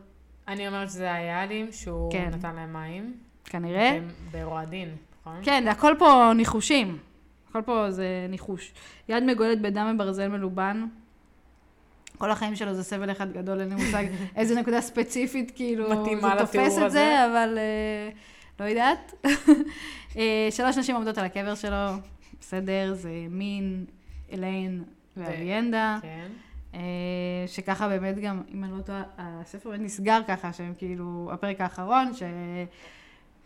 אני אומרת שזה היעדים שהוא כן. נתן להם מים. כנראה. ברועדין, נכון? כן, הכל פה ניחושים. הכל פה זה ניחוש. יד מגואלת בדם מברזל מלובן. כל החיים שלו זה סבל אחד גדול, אין לי מושג <laughs> איזה נקודה ספציפית, כאילו, זה תופס את זה. אבל אה, לא יודעת. <laughs> אה, שלוש נשים עומדות על הקבר שלו, בסדר, זה מין, אליין ואביאנדה. כן. אה, שככה באמת גם, אם אני לא טועה, הספר נסגר ככה, שהם כאילו, הפרק האחרון, שהן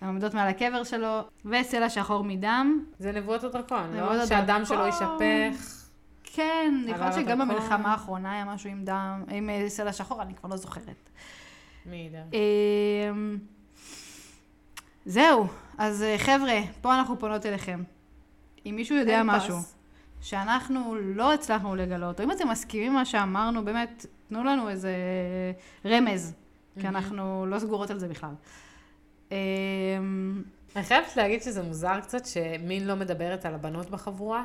עומדות מעל הקבר שלו, וסלע שחור מדם. זה נבואות הדרקון, לא? הדרקון. שהדם שלו יישפך. כן, עלה להיות שגם. במלחמה האחרונה היה משהו עם דם, עם אה, סלע שחור, אני כבר לא זוכרת. מי יודע. אמ, זהו, אז אה, חבר'ה, פה אנחנו פונות אליכם. אם מישהו יודע משהו. שאנחנו לא הצלחנו לגלות, או אם אתם מסכימים מה שאמרנו, באמת, תנו לנו איזה רמז, כי. אנחנו לא סגורות על זה בכלל. אמ, אני חייבת להגיד שזה מוזר קצת שמין לא מדברת על הבנות בחבורה.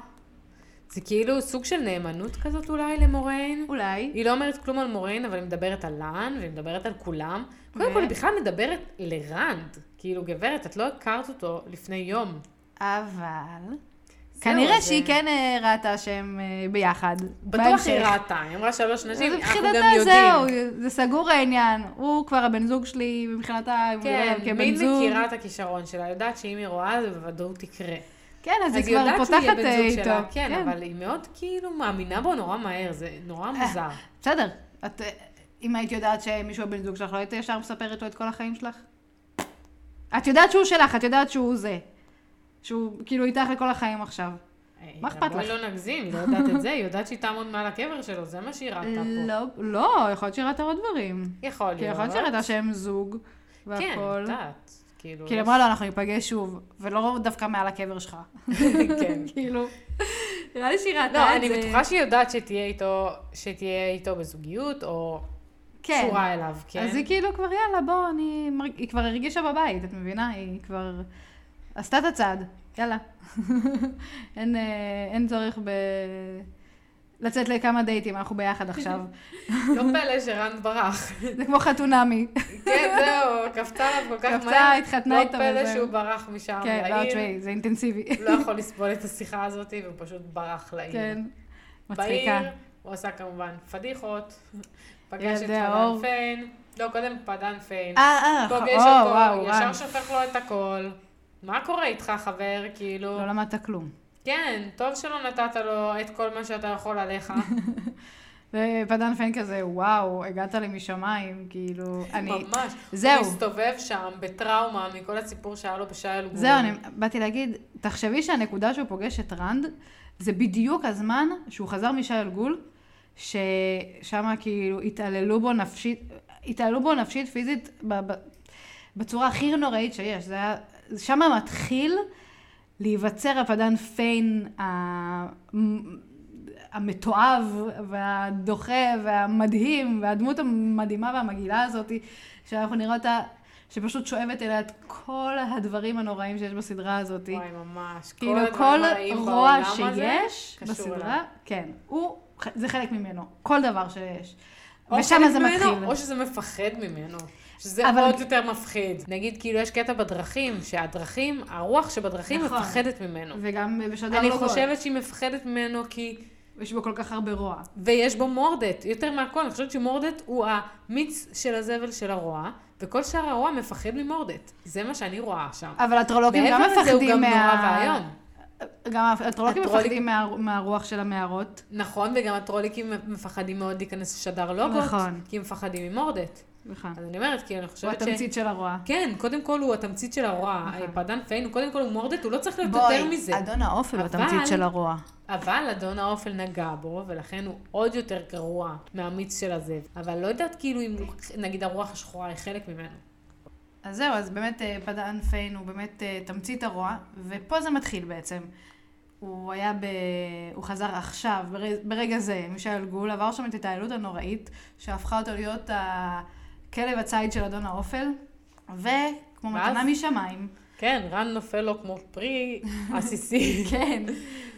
זה כאילו סוג של נאמנות כזאת אולי למוריין. אולי. היא לא אומרת כלום על מוריין, אבל היא מדברת על לאן, והיא מדברת על כולם. קודם כל, היא בכלל מדברת לרנד. כאילו, גברת, את לא הכרת אותו לפני יום. אבל... כנראה שהיא כן אה, ראתה שהם אה, ביחד. בטוח היא. ראתה, היא אמרה שלוש נשים, אנחנו מבחינתה גם יודעים. זהו, זה סגור העניין. הוא כבר הבן זוג שלי, מבחינתה, הוא כן, רואה כבן זוג. מכירה את הכישרון שלה, יודעת שאם היא רואה זה בוודאות יקרה. כן, אז היא כבר פותחת אה, איתו. שלה, כן, אבל היא מאוד כאילו מאמינה בו נורא מהר, זה נורא מוזר. בסדר. את, אה, אם היית יודעת שמישהו הבן זוג שלך, לא היית ישר מספרת לו את כל החיים שלך? את יודעת שהוא שלך, את יודעת שהוא זה. שהוא כאילו איתך לכל החיים עכשיו. מה אכפת לך? לא נגזים, היא לא יודעת את זה, היא יודעת שהיא תעמוד מעל הקבר שלו, זה מה שהיא ראתה פה. לא, לא, יכול להיות שהיא ראתה עוד דברים. יכול כי להיות. יכול להיות שהיא ראתה שהם זוג, כן, והכל. יודעת. כאילו, כאילו, יש- אמרה לו, אנחנו ניפגש שוב, ולא דווקא מעל הקבר שלך. <laughs> כן. <laughs> כאילו, נראה לי שהיא ראתה לא, את אני זה. בטוחה שהיא יודעת שתהיה איתו, שתהיה איתו בזוגיות, או כן. קשורה אליו, כן? אז היא כאילו כבר, יאללה, בוא, אני... היא כבר הרגישה בבית, את מבינה? היא כבר עשתה את הצעד, יאללה. <laughs> אין, אה, אין צורך ב... לצאת לכמה דייטים, אנחנו ביחד עכשיו. לא פלא שרנד ברח. <laughs> זה כמו חתונמי. כן, זהו, קפצה עליו כל כך מהר. קפצה, התחתנה איתו לא פלא. שהוא ברח משם כן, לא, לעיר. תשמעי, זה אינטנסיבי. לא יכול לסבול את השיחה הזאת, והוא פשוט ברח לעיר. כן, מצחיקה. בעיר, הוא עשה כמובן פדיחות, פגש את פדן. פיין, לא, קודם פדן פיין. אה, אה, או, אותו, וואו, ישר. שופך לו את הכל. מה קורה איתך, חבר? כאילו... לא למדת כלום. כן, טוב שלא נתת לו את כל מה שאתה יכול עליך. <laughs> ופדן פיין כזה, וואו, הגעת לי משמיים, כאילו, אני... ממש. זהו. הוא מסתובב שם בטראומה מכל הסיפור שהיה לו בשי אלגורי. זהו, אני באתי להגיד, תחשבי שהנקודה שהוא פוגש את רנד, זה בדיוק הזמן שהוא חזר משי אלגול, ששם כאילו התעללו בו נפשית, התעללו בו נפשית, פיזית, ב, ב, בצורה הכי נוראית שיש. זה היה, שם מתחיל להיווצר הפדן פיין המתועב והדוחה והמדהים, והדמות המדהימה והמגעילה הזאת, שאנחנו נראה אותה, שפשוט שואבת אליה את כל הדברים הנוראים שיש בסדרה הזאת. וואי, ממש. כאילו כל הרעים רוע שיש בסדרה, אליו. כן, הוא, זה חלק ממנו, כל דבר שיש. ושם זה ממנו, מתחיל. או שזה מפחד ממנו. שזה אבל- עוד יותר מפחיד. נגיד, כאילו, יש קטע בדרכים, שהדרכים, הרוח שבדרכים נכון. מפחדת ממנו. וגם בשדר אני לוגות. חושבת שהיא מפחדת ממנו כי... יש בו כל כך הרבה רוע. ויש בו מורדט, יותר מהכל. אני חושבת שמורדט הוא המיץ של הזבל של הרוע, וכל שאר הרוע מפחד ממורדט. זה מה שאני רואה שם. אבל הטרולוגים גם מעבר לזה הוא מפחדים גם מה... נורא ואיום. גם הטרולוגים הטרוליק- מפחדים מה- מהרוח של המערות. נכון, וגם הטרוליקים מפחדים מאוד להיכנס לשדר לוגות, נכון. כי הם מפחדים ממורדט. נכון. אז אני אומרת, כי אני הוא חושבת ש... התמצית של הרוע. כן, קודם כל הוא התמצית של הרוע. נכון. פדן פיין, הוא קודם כל הוא מורדט, הוא לא צריך להיות יותר מזה. אדון האופל הוא אבל- התמצית של הרוע. אבל אדון האופל נגע בו, ולכן הוא עוד יותר גרוע מהמיץ של הזאב. אבל לא יודעת כאילו אם, נגיד, הרוח השחורה היא חלק ממנו. אז זהו, אז באמת אה, פדן פיין הוא באמת אה, תמצית הרוע, ופה זה מתחיל בעצם. הוא היה ב... הוא חזר עכשיו, ברגע, ברגע זה, מישאל גול, עבר שם את ההתעללות הנוראית, שהפכה אותו להיות הכלב הציד של אדון האופל, וכמו? מתנה משמיים, כן, רן נופל לו כמו פרי <laughs> עסיסי. כן,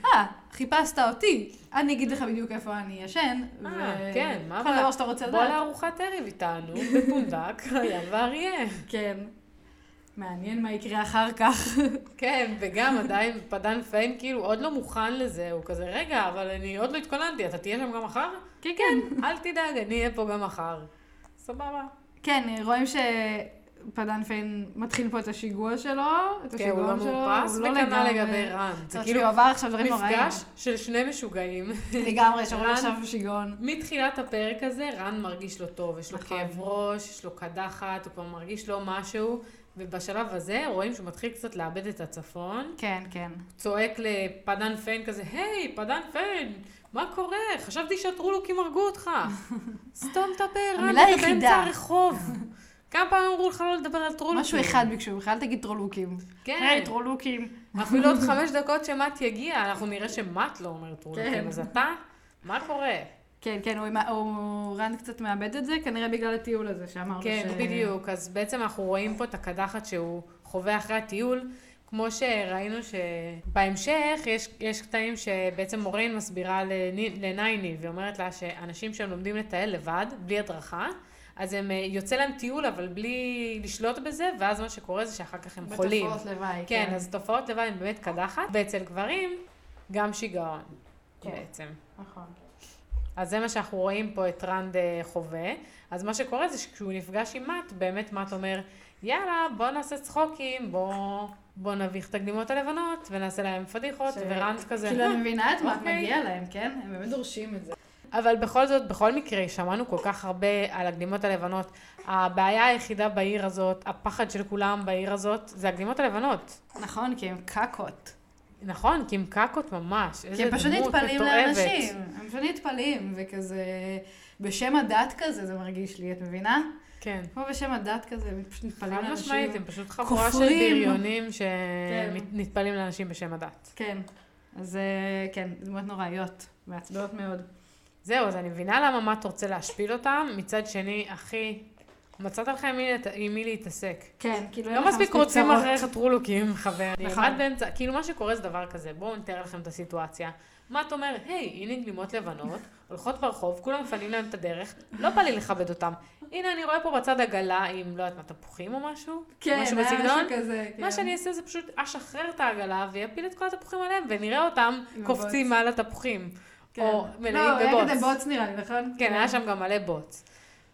אה, חיפשת אותי, אני אגיד לך בדיוק איפה אני ישן, אה, כן, מה כל הבעיה? דבר שאתה רוצה בוא לדעת. לארוחת ערב איתנו, בפונדק, <laughs> ים ואריה. כן. מעניין מה יקרה אחר כך. <laughs> כן, וגם עדיין פדן פיין כאילו עוד לא מוכן לזה, הוא כזה, רגע, אבל אני עוד לא התכוננתי, אתה תהיה שם גם מחר? כן, כן. אל תדאג, אני אהיה פה גם מחר. סבבה. כן, רואים ש... פדן פיין מתחיל פה את השיגוע שלו, את כן, הוא לא השיגעון שלו, מאופס, הוא לא וכנ"ל לגמרי... לגבי רן. זה זאת כאילו כאילו עבר עכשיו דברים נוראים. מפגש של שני משוגעים. לגמרי, <laughs> רן- עכשיו שיגעון. מתחילת הפרק הזה, רן מרגיש לא טוב, יש לו נכון. כאב ראש, יש לו קדחת, הוא כבר מרגיש לו משהו, ובשלב הזה רואים שהוא מתחיל קצת לאבד את הצפון, כן, כן. צועק לפדן פיין כזה, היי, פדן פיין, מה קורה? חשבתי שהטרולוקים הרגו אותך. סתום את הפה, רן, אתה. באמצע הרחוב. כמה פעמים אמרו לך לא לדבר על טרולוקים? משהו אחד ביקשו, בכלל תגיד טרולוקים. כן. היי, טרולוקים. אפילו עוד חמש דקות שמט יגיע, אנחנו נראה שמט לא אומר טרולוקים, כן. אז אתה, מה קורה? כן, כן, הוא, הוא רן קצת מאבד את זה, כנראה בגלל הטיול הזה שאמרנו כן, ש... בדיוק. אז בעצם אנחנו רואים פה את הקדחת שהוא חווה אחרי הטיול. כמו שראינו שבהמשך יש, יש קטעים שבעצם מורין מסבירה לני- לנייני ואומרת לה שאנשים שהם לומדים לטייל לבד, בלי הדרכה, אז הם, אה, יוצא להם טיול אבל בלי לשלוט בזה, ואז מה שקורה זה שאחר כך הם חולים. בתופעות לוואי, כן, אז תופעות לוואי הן באמת קדחת, ואצל גברים גם שיגעון כן. בעצם. נכון. אז זה מה שאנחנו רואים פה את רנד אה, חווה. אז מה שקורה זה שכשהוא נפגש עם מאט, באמת מאט אומר, יאללה, בוא נעשה צחוקים, בוא, בוא נביך את הגלימות הלבנות ונעשה להם פדיחות, ש- ורנד כזה. כאילו, אני מבינה את מה אוקיי. מגיע להם, כן? הם באמת דורשים את זה. אבל בכל זאת, בכל מקרה, שמענו כל כך הרבה על הגלימות הלבנות. הבעיה היחידה בעיר הזאת, הפחד של כולם בעיר הזאת, זה הגלימות הלבנות. נכון, כי הם קקות. נכון, כי הם קקות ממש. כי הם פשוט נטפלים. לאנשים. הם פשוט נטפלים, וכזה... בשם הדת כזה זה מרגיש לי, את מבינה? כן. כמו בשם הדת כזה, הם פשוט חד לאנשים. משמעית, הם פשוט חבורה של. בריונים כן. שנטפלים לאנשים בשם הדת. כן. אז אה, כן, דמות נוראיות, מעצבנות מאוד. זהו, אז אני מבינה למה מאט רוצה להשפיל אותם, מצד שני, אחי, מצאת לך עם מי, להתעסק. כן, כאילו לא מספיק רוצים. אחריך טרולוקים, חבר. נכון. באמצע, כאילו מה שקורה זה דבר כזה, בואו נתאר לכם את הסיטואציה. מאט אומר, היי, הנה גלימות לבנות, הולכות ברחוב, כולם מפנים להם את הדרך, לא בא לי לכבד אותם. הנה, אני רואה פה בצד עגלה עם, לא יודעת מה, תפוחים או משהו? כן, משהו היה בסגנון? כזה, כן. מה שאני אעשה זה פשוט אשחרר את העגלה ויפיל את כל התפוחים עליהם, ונראה אותם קופצים. מעל התפוחים. כן. או לא, מלאים היה בבוץ. כזה בוץ נראה לי, נכון? כן, היה שם גם מלא בוץ.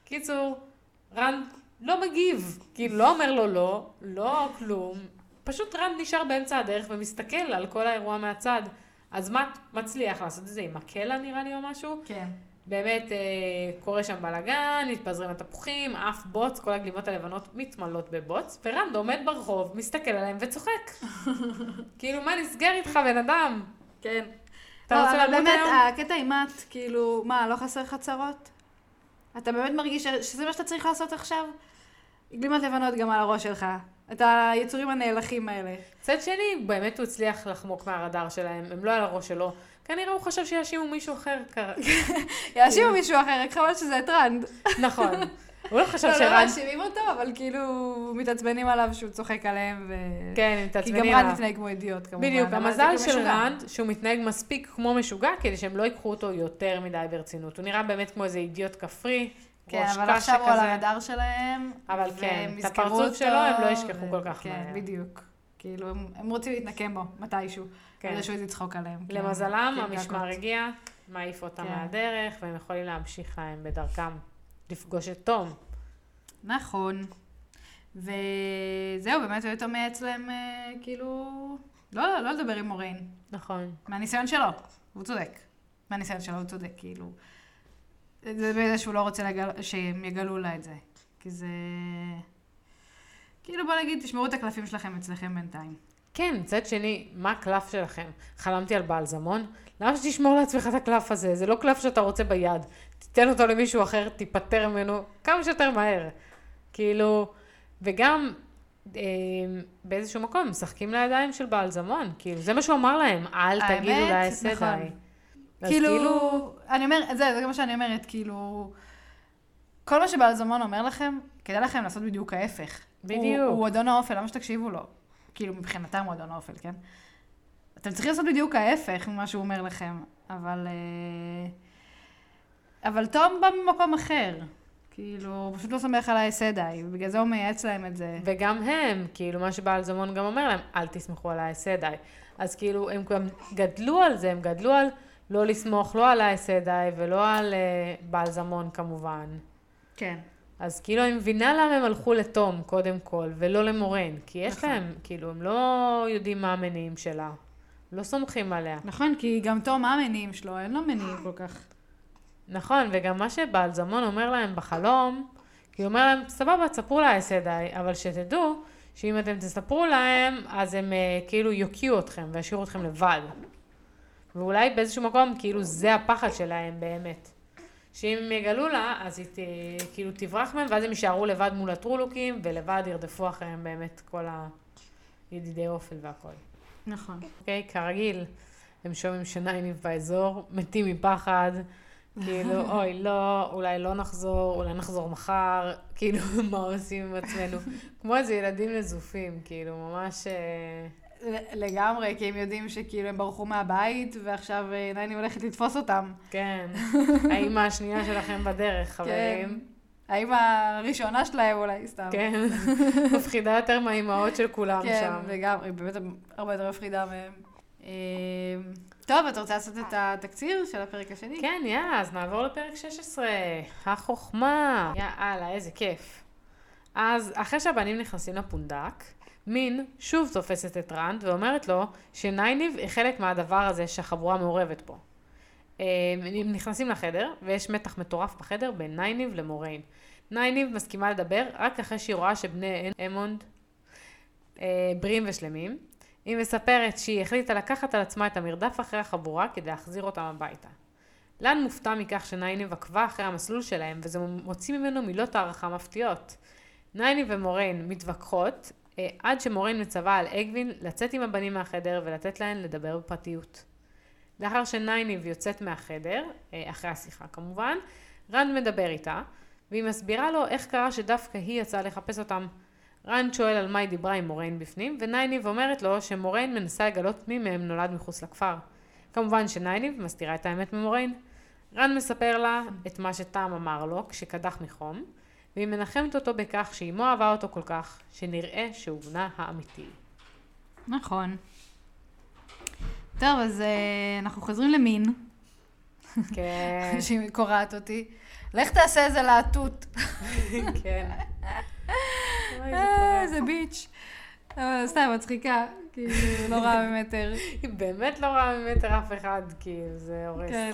קיצור, רן לא מגיב, כאילו לא אומר לו לא, לא כלום, פשוט רן נשאר באמצע הדרך ומסתכל על כל האירוע מהצד. אז מה מצליח לעשות את זה עם מקלה נראה לי או משהו? כן. באמת אה, קורה שם בלאגן, מתפזרים התפוחים, אף בוץ, כל הגלימות הלבנות מתמלאות בבוץ, ורנד עומד ברחוב, מסתכל עליהם וצוחק. <laughs> כאילו, מה נסגר איתך, בן אדם? כן. אתה לא, רוצה למות באמת, היום? הקטע עם את, כאילו, מה, לא חסר לך צרות? אתה באמת מרגיש שזה מה שאתה צריך לעשות עכשיו? גלימות לבנות גם על הראש שלך. את היצורים הנאלחים האלה. מצד שני, באמת הוא הצליח לחמוק מהרדאר שלהם, הם לא על הראש שלו. כנראה הוא חשב שיאשימו מישהו אחר. <laughs> יאשימו מישהו אחר, רק חבל שזה רנד. נכון. <laughs> הוא לא חשב לא, לא שרנד... מאשימים אותו, אבל כאילו מתעצבנים עליו שהוא צוחק עליהם, ו... כן, הם כי מתעצבנים גם רנד עליו. מתנהג כמו אידיוט, כמובן. בדיוק, המזל זה של. רנד, שהוא מתנהג מספיק כמו משוגע, כדי שהם לא ייקחו אותו יותר מדי ברצינות. הוא נראה באמת כמו איזה אידיוט כפרי, כן, אבל עכשיו הוא על. הרדאר שלהם. אבל כן, את הפרצוף שלו הם לא ישכחו כל כך כן, מהר. בדיוק. כאילו, הם, רוצים להתנקם בו, מתישהו. כן. כדי שהוא יצחוק עליהם. כן, למזלם, כן, המשמר. הגיע, מעיף אותם כן. מהדרך, והם יכולים להמשיך להם בדרכם לפגוש את תום. נכון. וזהו, באמת הוא יותר מייעץ להם, אה, כאילו, לא, לא, לא לדבר עם מוריין. נכון. מהניסיון שלו, הוא צודק. מהניסיון שלו הוא צודק, כאילו. זה בזה שהוא לא רוצה לגל... שהם יגלו לה את זה. כי זה... כאילו בוא נגיד, תשמרו את הקלפים שלכם אצלכם בינתיים. כן, מצד שני, מה הקלף שלכם? חלמתי על בעל זמון? למה שתשמור לעצמך את הקלף הזה? זה לא קלף שאתה רוצה ביד. תיתן אותו למישהו אחר, תיפטר ממנו כמה שיותר מהר. כאילו, וגם אה, באיזשהו מקום משחקים לידיים של בעל זמון. כאילו, זה מה שהוא אמר להם, אל האמת, תגידו לאסדי. נכון. אז כאילו, אני אומרת, זה, זה מה שאני אומרת, כאילו, כל מה שבעל זמון אומר לכם, כדאי לכם לעשות בדיוק ההפך. בדיוק. הוא, הוא אדון האופל, למה שתקשיבו לו? כאילו, מבחינתם הוא אדון האופל, כן? אתם צריכים לעשות בדיוק ההפך ממה שהוא אומר לכם, אבל... אה, אבל תום בא ממקום אחר. כאילו, הוא פשוט לא סומך על האסדי, ובגלל זה הוא מייעץ להם את זה. וגם הם, כאילו, מה שבעל זמון גם אומר להם, אל תסמכו על האסדי. אז כאילו, הם גם גדלו על זה, הם גדלו על לא לסמוך לא על האסדי ולא על uh, בעל זמון כמובן. כן. אז כאילו אני מבינה למה הם הלכו לתום קודם כל, ולא למורן. כי יש נכון. להם, כאילו, הם לא יודעים מה המניעים שלה. לא סומכים עליה. נכון, כי גם תום, מה המניעים שלו? אין לו מניעים כל כך. נכון, וגם מה שבעלזמון אומר להם בחלום, כי הוא אומר להם, סבבה, תספרו לה אסדי, אבל שתדעו שאם אתם תספרו להם, אז הם אה, כאילו יוקיעו אתכם וישאירו אתכם לבד. ואולי באיזשהו מקום, כאילו זה הפחד שלהם באמת. שאם הם יגלו לה, אז היא ת, כאילו תברח מהם, ואז הם יישארו לבד מול הטרולוקים, ולבד ירדפו אחריהם באמת כל הידידי אופל והכל. נכון. אוקיי? כרגיל, הם שומעים שנייניב באזור, מתים מפחד, כאילו, <laughs> אוי, לא, אולי לא נחזור, אולי נחזור מחר, כאילו, <laughs> מה עושים עם עצמנו? כמו איזה ילדים נזופים, כאילו, ממש... אה, לגמרי, כי הם יודעים שכאילו הם ברחו מהבית, ועכשיו אה, נייני הולכת לתפוס אותם. כן, <laughs> האימא השנייה שלכם בדרך, חברים. האמא הראשונה שלהם אולי, סתם. כן, <laughs> מפחידה יותר מהאימהות של כולם כן, שם. לגמרי, באמת הרבה יותר מפחידה מהם. אה, טוב, את רוצה לעשות את התקציר של הפרק השני? כן, יאללה, אז נעבור לפרק 16. החוכמה. יאללה, איזה כיף. אז אחרי שהבנים נכנסים לפונדק, מין שוב תופסת את רנד ואומרת לו שנייניב היא חלק מהדבר הזה שהחבורה מעורבת בו. אה, הם נכנסים לחדר, ויש מתח מטורף בחדר בין נייניב למוריין. נייניב מסכימה לדבר רק אחרי שהיא רואה שבני אמונד אה, בריאים ושלמים. היא מספרת שהיא החליטה לקחת על עצמה את המרדף אחרי החבורה כדי להחזיר אותם הביתה. לן מופתע מכך שנייניב עקבה אחרי המסלול שלהם, וזה מוציא ממנו מילות הערכה מפתיעות. נייניב ומוריין מתווכחות, עד שמוריין מצווה על אגווין לצאת עם הבנים מהחדר ולתת להן לדבר בפרטיות. לאחר שנייניב יוצאת מהחדר, אה, אחרי השיחה כמובן, רנד מדבר איתה, והיא מסבירה לו איך קרה שדווקא היא יצאה לחפש אותם. רנד שואל על מה היא דיברה עם מוריין בפנים, ונייניב אומרת לו שמוריין מנסה לגלות מי מהם נולד מחוץ לכפר. כמובן שנייניב מסתירה את האמת ממוריין. רנד מספר לה את מה שטאם אמר לו כשקדח מחום, והיא מנחמת אותו בכך שאימו אהבה אותו כל כך, שנראה שהוא בנה האמיתי. נכון. טוב, אז אה, אנחנו חוזרים למין, כן, שהיא קורעת אותי. לך תעשה איזה להטוט. <laughs> כן. אוי, זה אה. איזה bitch. אבל סתם מצחיקה, כאילו, <laughs> לא רעה ממטר. היא באמת לא רואה ממטר אף אחד, כאילו, זה הורס. כן,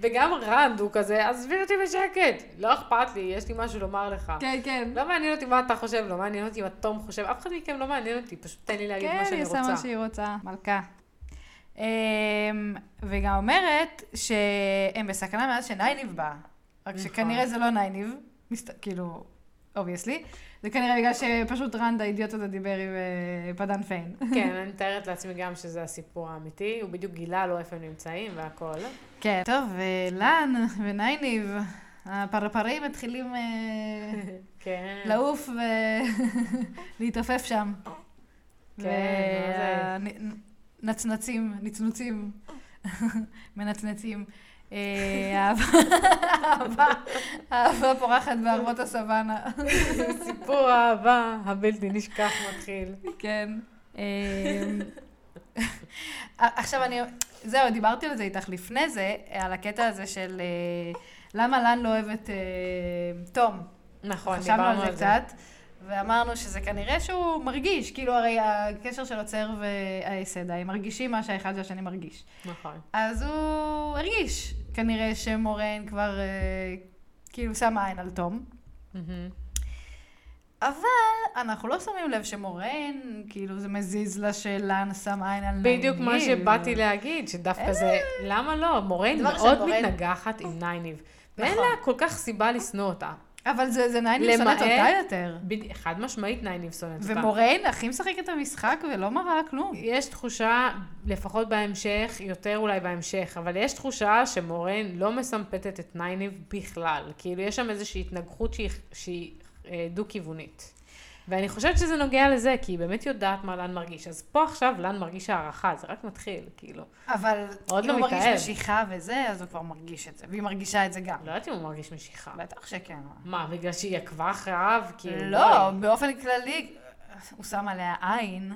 וגם רנד הוא כזה, עזבי אותי בשקט. לא אכפת לי, יש לי משהו לומר לך. כן, כן. לא מעניין אותי מה אתה חושב, לא מעניין אותי מה תום חושב, אף אחד מכם לא מעניין אותי, פשוט תן לי להגיד מה כן, שאני היא רוצה. עושה מה שהיא רוצה. מלכה. אמ, וגם אומרת שהם בסכנה מאז שנייניב בא. רק נכון. שכנראה זה לא נייניב, מסת- כאילו, obviously. זה כנראה בגלל שפשוט רנד האידיוט הזה דיבר עם אה, פדן פיין. <laughs> כן, אני מתארת לעצמי גם שזה הסיפור האמיתי, הוא בדיוק גילה לו איפה הם נמצאים והכל. כן. טוב, ולן ונייניב, הפרפרים מתחילים אה, <laughs> כן. לעוף ולהתעופף <laughs> שם. כן, מה זה? נצנצים, נצנוצים, מנצנצים. אה, אהבה, אהבה, פורחת בערבות הסוואנה. סיפור האהבה הבלתי נשכח מתחיל. כן. אה, עכשיו אני, זהו, דיברתי על זה איתך לפני זה, על הקטע הזה של אה, למה לן לא אוהבת תום. נכון, חשבנו דיברנו על זה קצת, ואמרנו שזה כנראה שהוא מרגיש, כאילו הרי הקשר של עוצר והסדה, הם מרגישים מה שהאחד והשני מרגיש. נכון. אז הוא הרגיש, כנראה שמורן כבר אה, כאילו שם עין על תום. אבל אנחנו לא שמים לב שמורן, כאילו זה מזיז לה שלן שם עין על נייניב. בדיוק מה שבאתי להגיד, שדווקא זה, למה לא? דבר מאוד מתנגחת עם נייניב. ואין נכון. לה כל כך סיבה לשנוא אותה. אבל זה, זה נייניב שונאת אותה יותר. בד- חד משמעית נייניב שונאת אותה. ומורן הכי משחק את המשחק ולא מראה כלום. יש תחושה, לפחות בהמשך, יותר אולי בהמשך, אבל יש תחושה שמורן לא מסמפתת את נייניב בכלל. כאילו, יש שם איזושהי התנגחות שהיא, שהיא אה, דו-כיוונית. ואני חושבת שזה נוגע לזה, כי היא באמת יודעת מה לן מרגיש. אז פה עכשיו לן מרגיש הערכה, זה רק מתחיל, כאילו. אבל עוד אם לא הוא מרגיש מתאהב. משיכה וזה, אז הוא כבר מרגיש את זה. והיא מרגישה את זה גם. לא יודעת אם הוא מרגיש משיכה. בטח שכן. מה, בגלל שהיא עקבה אחריו? כאילו, לא, בואי. באופן כללי, הוא שם עליה עין,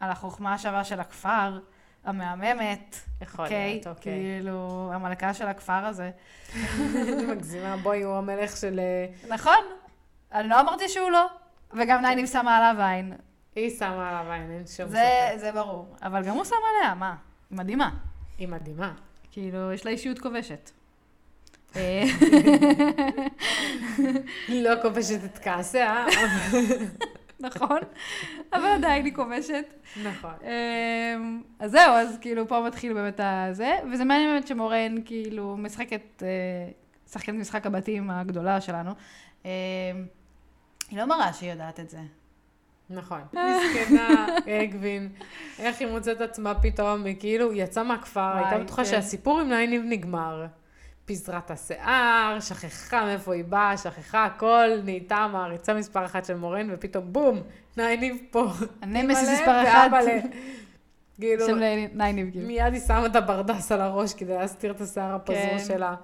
על החוכמה השווה של הכפר, המהממת. יכול אוקיי? להיות, אוקיי. כאילו, המלכה של הכפר הזה. <laughs> מגזימה, בואי, הוא המלך של... אה, נכון, אני לא אמרתי שהוא לא, וגם נייניב שמה עליו עין. היא שמה עליו עין, אין שום ספק. זה ברור. אבל גם הוא שם עליה, מה? היא מדהימה. היא מדהימה. כאילו, יש לה אישיות כובשת. <laughs> אה, לא כובשת את כעסיה, אבל- <laughs> נכון? אבל עדיין היא כובשת. נכון. אמ, אז זהו, אז כאילו פה מתחיל באמת הזה, וזה מעניין באמת שמורן כאילו משחקת, אה, שחקנית משחק הבתים הגדולה שלנו. היא לא מראה שהיא יודעת את זה. נכון. מסכנה, אגווין, איך היא מוצאת עצמה פתאום, היא כאילו יצאה מהכפר, הייתה בטוחה כן. שהסיפור עם נייניב נגמר. פיזרה את השיער, שכחה מאיפה היא באה, שכחה הכל, נהייתה המעריצה מספר אחת של מורן, ופתאום בום, נייניב פה. אימא'לה מספר אחת. <laughs> כאילו, של נייניב, כאילו. מיד היא שמה את הברדס על הראש כדי להסתיר את השיער הפזור כן. שלה.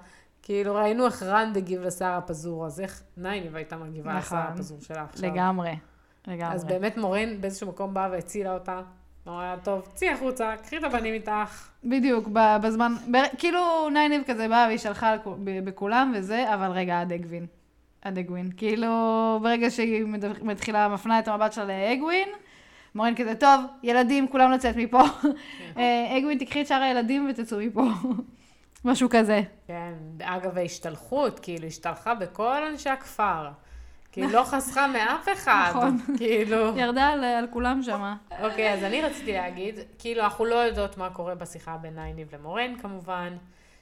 כאילו, ראינו איך רנד הגיב לשיער הפזור, אז איך נייניב הייתה מגיבה נכון. לשיער הפזור שלה עכשיו. לגמרי, לגמרי. אז באמת מורן באיזשהו מקום באה והצילה אותה. אמרה, טוב, צאי החוצה, קחי את הבנים איתך. בדיוק, בזמן, ב- כאילו נייניב כזה באה והיא שלחה בכולם וזה, אבל רגע, עד אגווין. עד אגווין. כאילו, ברגע שהיא מתחילה, מפנה את המבט שלה לאגווין, מורן כזה, טוב, ילדים, כולם לצאת מפה. אה, אגווין, תקחי את שאר הילדים ותצאו מפה. משהו כזה. כן, אגב, ההשתלחות, כאילו, השתלחה בכל אנשי הכפר. כאילו, לא חסכה מאף אחד. נכון. כאילו... ירדה על, על כולם שמה. אוקיי, אז אני רציתי להגיד, כאילו, אנחנו לא יודעות מה קורה בשיחה בין נייניב למורן, כמובן,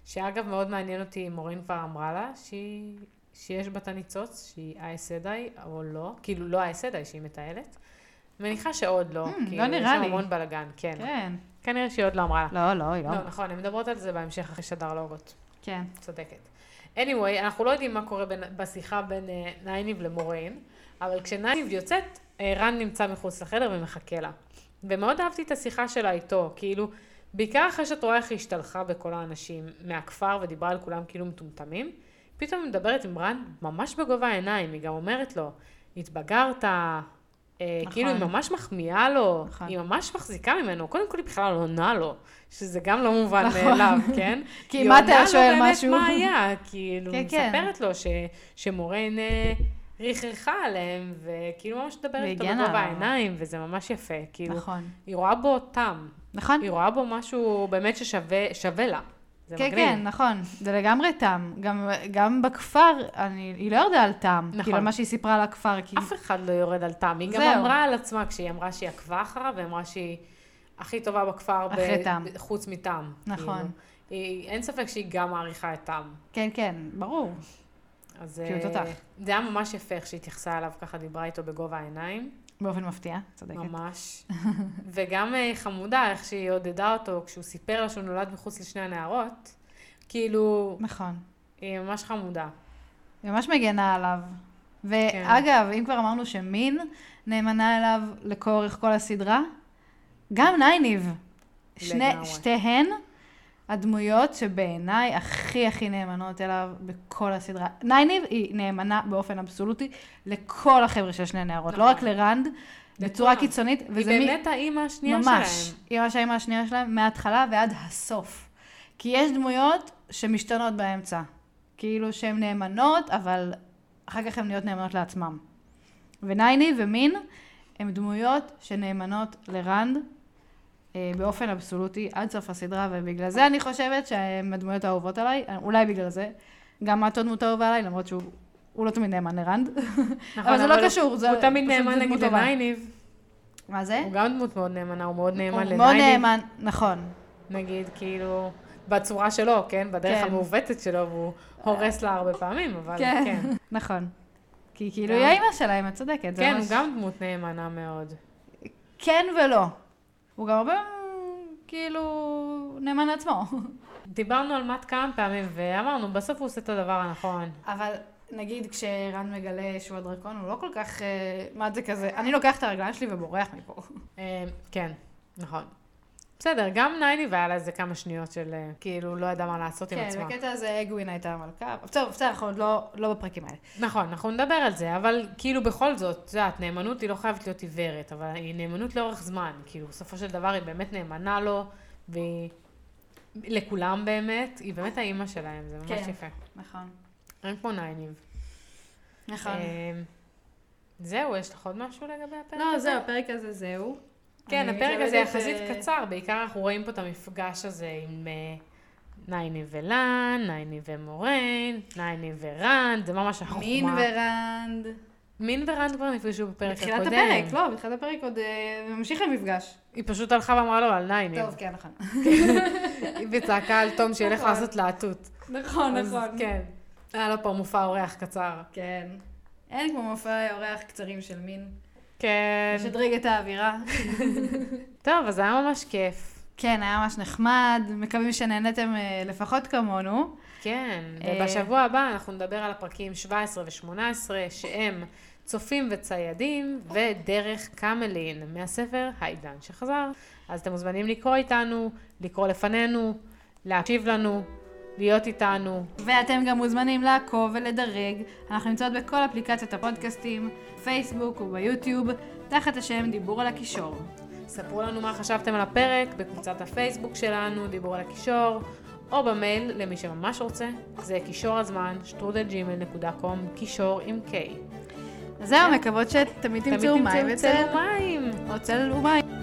שאגב, מאוד מעניין אותי, מורן כבר אמרה לה שהיא, שיש בת הניצוץ, שהיא אייסדאי, או לא, כאילו, לא אייסדאי, שהיא מטיילת. מניחה שעוד לא, Hmm, כאילו, לא נראה יש לי. המון בלאגן, כן. כן. כנראה שהיא עוד לא אמרה לה. לא, לא, היא לא. לא, נכון, הן מדברות על זה בהמשך אחרי שדר לוגות. כן. צודקת. anyway, אנחנו לא יודעים מה קורה בין, בשיחה בין uh, נייניב למורן, אבל כשנייניב יוצאת, אה, רן נמצא מחוץ לחדר ומחכה לה. ומאוד אהבתי את השיחה שלה איתו, כאילו, בעיקר אחרי שאת רואה איך היא השתלחה בכל האנשים מהכפר ודיברה על כולם כאילו מטומטמים, פתאום היא מדברת עם רן ממש בגובה העיניים, היא גם אומרת לו, התבגרת, נכון. כאילו היא ממש מחמיאה לו, נכון. היא ממש מחזיקה ממנו, קודם כל היא בכלל לא עונה לו, שזה גם לא מובן נכון. מאליו, כן? <laughs> כי היא מה אתה עונה לו שואל באמת משהו? מה היה, כאילו, כן, כן. מספרת לו ש, שמורן ריחרחה עליהם, וכאילו ממש מדברת איתו בגובה. העיניים, וזה ממש יפה, כאילו, נכון. היא רואה בו טעם, נכון? היא רואה בו משהו באמת ששווה שווה לה, זה כן, מגניב. כן, נכון. זה לגמרי טעם. גם, גם בכפר, אני, היא לא ירדה על טעם. נכון. כאילו, מה שהיא סיפרה על הכפר, כי... אף אחד לא יורד על טעם, היא גם זהו. אמרה על עצמה, כשהיא אמרה שהיא עקבה אחריו, והיא אמרה שהיא הכי טובה בכפר, ב- אחרי. ב- חוץ מטעם. נכון. כאילו. היא, אין ספק שהיא גם מעריכה את טעם. כן, כן, ברור. אז כאילו, אה, תותח. זה היה ממש יפה איך שהיא התייחסה אליו, ככה דיברה איתו בגובה העיניים. באופן מפתיע, צודקת. ממש. וגם אה, חמודה, איך שהיא עודדה אותו כשהוא סיפר לה שהוא נולד מחוץ לשני הנערות. כאילו, נכון. היא ממש חמודה. היא ממש מגנה עליו. כן. ואגב, אם כבר אמרנו שמין נאמנה אליו לאורך כל הסדרה, גם נייניב. שני, לגמרי. שתיהן הדמויות שבעיניי הכי הכי נאמנות אליו בכל הסדרה. נייניב היא נאמנה באופן אבסולוטי לכל החבר'ה של שני נהרות, לא נכון. רק לרנד, בצורה. קיצונית. היא באמת האימא השנייה ממש. שלהם. היא ממש האמא השנייה שלהם, מההתחלה ועד הסוף. כי יש דמויות שמשתנות באמצע. כאילו שהן נאמנות, אבל אחר כך הן נהיות נאמנות לעצמם. ונייני ומין הן דמויות שנאמנות לרנד באופן אבסולוטי עד סוף הסדרה, ובגלל זה אני חושבת שהן הדמויות האהובות עליי, אולי בגלל זה. גם את עוד דמות אהובה עליי, למרות שהוא הוא לא תמיד נאמן לרנד. <laughs> נכון, אבל זה לא קשור, זה הוא תמיד נאמן נגיד. לנייניב. מה זה? הוא גם דמות מאוד נאמנה, הוא מאוד נאמן הוא לנייניב. מאוד נאמן, נכון. נגיד, כאילו, בצורה שלו, כן? בדרך כן. המעוותת שלו, והוא הורס לה הרבה פעמים, אבל כן, כן. <laughs> נכון. כי כאילו היא האימא שלהם, את צודקת. כן, הוא גם דמות נאמנה מאוד. כן ולא. הוא גם הרבה, כאילו, נאמן לעצמו. <laughs> דיברנו על מאט כמה פעמים, ואמרנו, בסוף הוא עושה את הדבר הנכון. אבל נגיד כשרן מגלה שהוא הדרקון, הוא לא כל כך, אה, מה זה כזה, אני לוקח את הרגליים שלי ובורח מפה. אה, כן, נכון. בסדר, גם נייניב היה לה איזה כמה שניות של אה, כאילו לא ידע מה לעשות עם כן, עצמה. בקטע הזה אגווין הייתה המלכה. טוב, בסדר, אנחנו עוד לא, לא בפרקים האלה. נכון, אנחנו נדבר על זה, אבל כאילו בכל זאת, את יודעת, נאמנות היא לא חייבת להיות עיוורת, אבל היא נאמנות לאורך זמן. כאילו, בסופו של דבר היא באמת נאמנה לו, והיא... לכולם באמת, היא באמת האימא שלהם, זה ממש כן. יפה. נכון. אין כמו נייניב. נכון. אה, זהו, יש לך עוד משהו לגבי הפרק לא, הזה? זהו, הפרק הזה זהו. כן, הפרק הזה יחסית אה, קצר, בעיקר אנחנו רואים פה את המפגש הזה עם אה, נייניב ולן, נייניב ומורן, נייניב ורנד, זה ממש החוכמה. מין ורנד. מין ורנד כבר נפגשו בפרק הקודם. בתחילת הפרק, לא, בתחילת הפרק עוד אה, ממשיך המפגש. היא פשוט הלכה ואמרה לו על נייניב. טוב, כן, נכון. <laughs> היא וצעקה על תום שילך נכון. לעשות להטוט. נכון, נכון. כן. היה לו פה מופע אורח קצר. כן. אין כמו מופעי אורח קצרים של מין. כן. לשדרג את האווירה. <laughs> טוב, אז היה ממש כיף. כן, היה ממש נחמד, מקווים שנהנתם אה, לפחות כמונו. כן, אה, ובשבוע הבא אנחנו נדבר על הפרקים 17 ו-18, שהם צופים וציידים ודרך קמלין, מהספר העידן שחזר. אז אתם מוזמנים לקרוא איתנו, לקרוא לפנינו, להקשיב לנו, להיות איתנו. ואתם גם מוזמנים לעקוב ולדרג. אנחנו נמצאות בכל אפליקציות הפודקאסטים, פייסבוק וביוטיוב, תחת השם דיבור על הקישור. ספרו לנו מה חשבתם על הפרק בקבוצת הפייסבוק שלנו, דיבור על הקישור, או במייל למי שממש רוצה, זה קישור הזמן, שטרודלג'ימל.קום, קישור עם K. אז זהו, מקוות שתמיד תמצאו מים תמיד תמצאו וצל. ומים. או צל ומים.